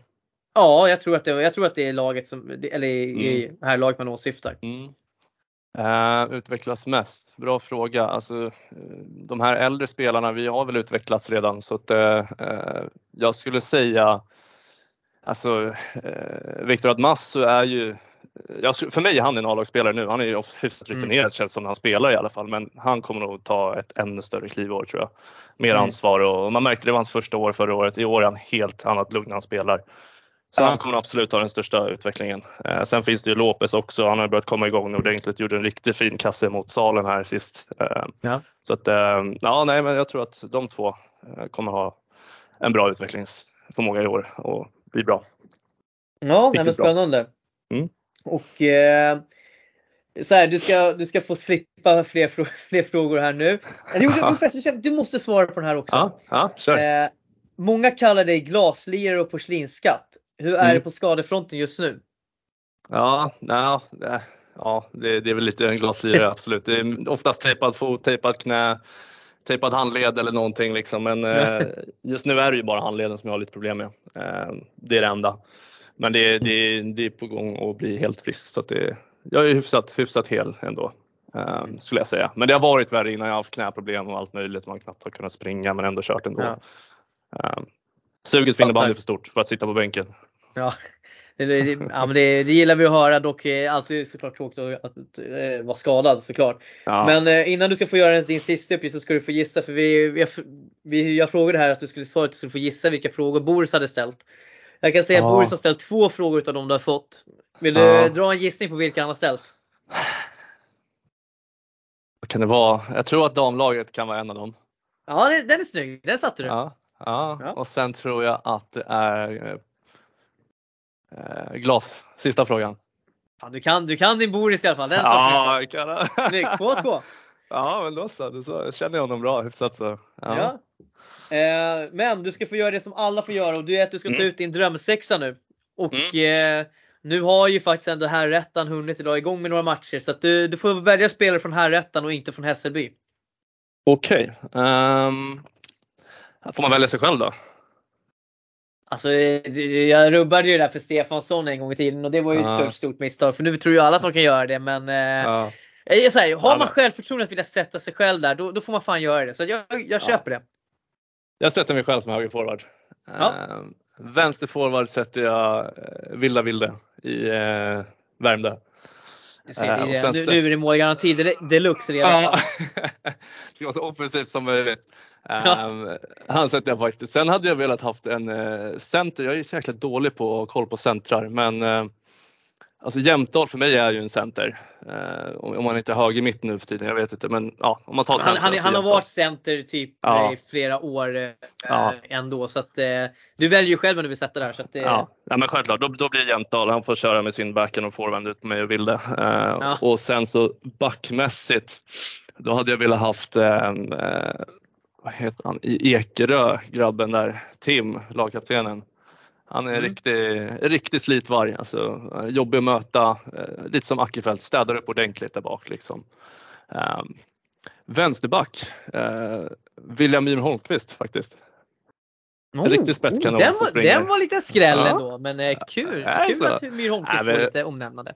Ja, jag tror att det, jag tror att det är laget som, eller
Mm.
här laget man åsyftar.
Mm. Eh, utvecklas mest? Bra fråga. Alltså, eh, de här äldre spelarna, vi har väl utvecklats redan så att eh, jag skulle säga Alltså eh, Viktor Admasso är ju jag, för mig är han en A-lagsspelare nu. Han är ju hyfsat
Mm.
rutinerad känns som när han spelar i alla fall. Men han kommer nog ta ett ännu större kliv år tror jag. Mer
Mm.
ansvar och man märkte det var hans första år förra året. I år är han helt annat lugn när han spelar. Så han kommer absolut ha den största utvecklingen. Eh, sen finns det ju Lopez också. Han har börjat komma igång nu ordentligt. Gjorde en riktigt fin kasse mot salen här sist. Eh,
Ja.
Så att, eh, ja, nej, men jag tror att de två eh, kommer ha en bra utvecklingsförmåga i år och bli bra.
Ja, nej, men spännande.
Mm.
Och eh, så här, du ska, du ska få slippa fler, fler frågor här nu. Jo, du, förresten, du måste svara på den här också.
Ja, ja kör.
Eh, många kallar dig glaslirare och porslinsskatt. Hur är
Mm.
det på skadefronten just nu?
Ja, ja, ja det, det är väl lite en glaslirare absolut. Det är oftast tejpad fot, tejpad knä, tejpad handled eller någonting liksom. Men eh, just nu är det ju bara handleden som jag har lite problem med. Eh, det är det enda. Men det, det, det är på gång att bli helt frisk så att det, jag är hyfsat, hyfsat hel ändå. Eh, skulle jag säga. Men det har varit värre innan jag har haft knäproblem och allt möjligt. Man knappt har kunnat springa men ändå kört ändå.
Ja.
Eh, suget för innebandy är för stort för att sitta på bänken.
Ja, det, det, ja, men det, det gillar vi att höra. Dock är alltid såklart tråkigt att, att eh, vara skadad såklart.
Ja.
Men eh, innan du ska få göra din sista uppgift så ska du få gissa. För vi, vi, vi, jag frågade här att du skulle svara att du skulle få gissa vilka frågor Boris hade ställt. Jag kan säga att
Ja.
Boris har ställt två frågor utav de du har fått. Vill du
Ja.
dra en gissning på vilka han har ställt?
Vad kan det vara? Jag tror att damlaget kan vara en av dem.
Ja, den är snygg. Den satte du.
Ja, ja.
Ja.
och sen tror jag att det är eh, glas. Sista frågan.
Ja, du, kan, du kan din Boris i alla fall. Den
Ja, jag kan det.
Snyggt. 2-2.
Ja, men då så. Då så. Jag känner honom bra hyfsat så. Ja.
Ja. Eh, men du ska få göra det som alla får göra och det är att du ska ta
Mm.
ut din drömsexa nu. Och eh, nu har ju faktiskt ändå herrettan hunnit idag igång med några matcher så att du, du får välja spelare från herrettan och inte från Hässelby.
Okej. ehm, får man välja sig själv då?
Alltså eh, jag rubbade ju det där för Stefansson en gång i tiden och det var ju ett
Ja.
stort, stort misstag för nu tror ju alla att de kan göra det men eh,
Ja.
jag här, har
Ja,
man självförtroende att vilja sätta sig själv där då, då får man fan göra det. Så jag, jag köper det.
Jag sätter mig själv som högerforward.
Ja.
Ehm, vänsterforward sätter jag eh, Vilda Vilde i eh, Värmdö.
Du ser,
Eh,
det
och
är,
sen
nu, nu är det målgaranti del- deluxe redan.
Ja. det vara så offensivt som möjligt. Um, han sätter jag faktiskt. Sen hade jag velat haft en uh, center. Jag är så jäkla dålig på att ha koll på centrar men uh, Alltså Jämtdal för mig är ju en center. Eh, om man inte är höger mitt nu för tiden, jag vet inte. Men ja, om man tar
center. Han, han, han har varit center typ ja. i flera år eh, ja. ändå. Så att, eh, du väljer ju själv om du vill sätta där. Så att,
eh. ja. ja, men självklart. Då, då blir Jämtdal, han får köra med sin backhand och forehand ut på mig och Vilde. Eh, ja. Och sen så backmässigt, då hade jag velat haft eh, vad heter han, i Ekerö, grabben där, Tim, lagkaptenen. Han är en mm. riktig, riktig slitvarg, alltså, jobbig att möta, eh, lite som Ackerfeldt, städar upp ordentligt där bak. Liksom. Um, vänsterback, uh, William Myhr Holmqvist faktiskt.
Oh, en riktig spetskanon oh, den, var, den var lite skräll ja. ändå, men eh, kul, ja, kul att Myhr Holmqvist får lite omnämnande.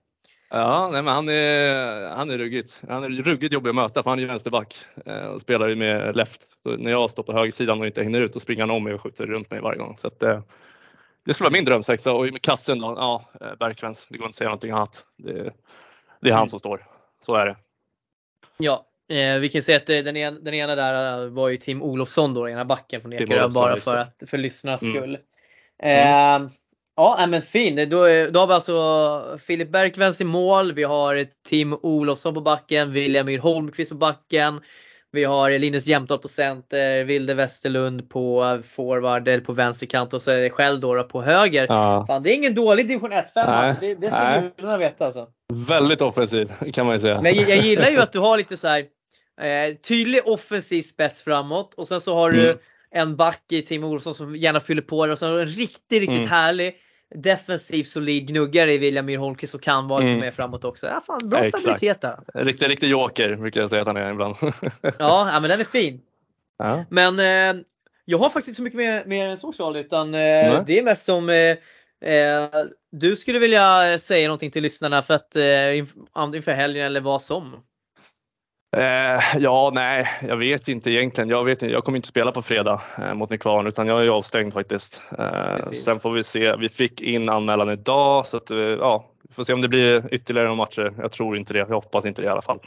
Ja, nej, men han är, han är ruggigt. Han är ruggigt jobbig att möta för han är ju vänsterback eh, och spelar ju med left. Så när jag står på högersidan och inte hinner ut, då springer han om mig och skjuter runt mig varje gång. Så att, eh, det skulle vara min drömsexa och med kassen då, ja, eh, Bergkrans. Det går inte att säga någonting annat. Det, det är han mm. som står. Så är det.
Ja, eh, vi kan säga att den ena, den ena där var ju Tim Olofsson då, ena backen från Ekerö bara för, att, för lyssnarnas mm. skull. Mm. Eh, Ja, men fin. Då, då har vi alltså Filip Bergkrans i mål. Vi har Tim Olofsson på backen, William Myhr Holmqvist på backen. Vi har Linus Jämtdal på center, Vilde Westerlund på forward eller på vänsterkant och så är det själv då, på höger. Ja. Fan, det är ingen dålig division 1 5 alltså. Det, det ska gudarna veta alltså.
Väldigt offensiv kan man ju säga.
Men jag, jag gillar ju att du har lite så här, eh, tydlig offensiv spets framåt och sen så har du mm. en back i Tim Olofsson som gärna fyller på det och du en riktigt, riktigt mm. härlig defensiv solid gnuggare i William Myhr Holmqvist och kan vara lite mm. mer framåt också. Ja, fan, bra Exakt. stabilitet där.
Riktig, riktig joker brukar jag säga att han är ibland.
ja, ja, men den är fin. Ja. Men eh, jag har faktiskt inte så mycket mer, mer än så Charlie utan eh, det är mest som eh, eh, du skulle vilja säga någonting till lyssnarna för att eh, inför helgen eller vad som.
Eh, ja, nej, jag vet inte egentligen. Jag, vet, jag kommer inte spela på fredag eh, mot Nykvarn utan jag är avstängd faktiskt. Eh, sen får vi se. Vi fick in anmälan idag så att, eh, ja, vi får se om det blir ytterligare några matcher. Jag tror inte det. Jag hoppas inte det i alla fall.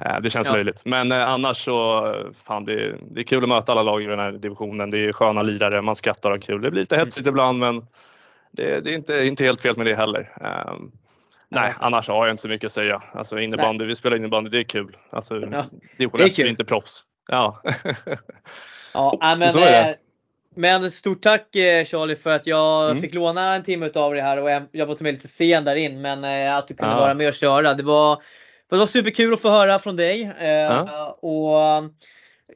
Eh, det känns ja. löjligt. Men eh, annars så, fan det, det är kul att möta alla lag i den här divisionen. Det är sköna lirare, man skrattar och kul. Det blir lite hetsigt mm. ibland men det, det, är inte, inte helt fel med det heller. Nej, annars har jag inte så mycket att säga. Alltså innebandy, vi spelar innebandy, det är kul. Alltså, ja, division 1 är inte proffs. Ja,
ja men, eh, men stort tack eh, Charlie för att jag mm. fick låna en timme av dig här och jag var till lite sen där in men eh, att du kunde ja. vara med och köra. Det var, det var superkul att få höra från dig. Ja. Och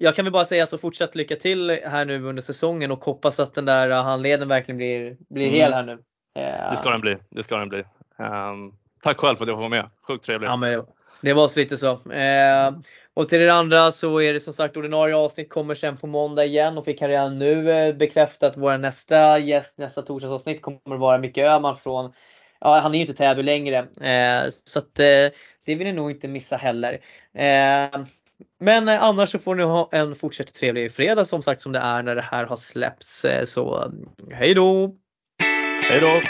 jag kan väl bara säga så fortsätt lycka till här nu under säsongen och hoppas att den där handleden verkligen blir, blir mm. hel här nu.
Det ska den bli. Det ska den bli. Um, Tack själv för att jag får vara med. Sjukt trevligt.
Ja, men det var så lite så. Eh, och till det andra så är det som sagt ordinarie avsnitt kommer sen på måndag igen och vi kan redan nu eh, bekräfta att vår nästa gäst, nästa torsdagsavsnitt kommer vara Micke Öhman från, ja han är ju inte Täby längre. Eh, så att eh, det vill ni nog inte missa heller. Eh, men eh, annars så får ni ha en fortsatt trevlig fredag som sagt som det är när det här har släppts. Så hej då!
Hej då!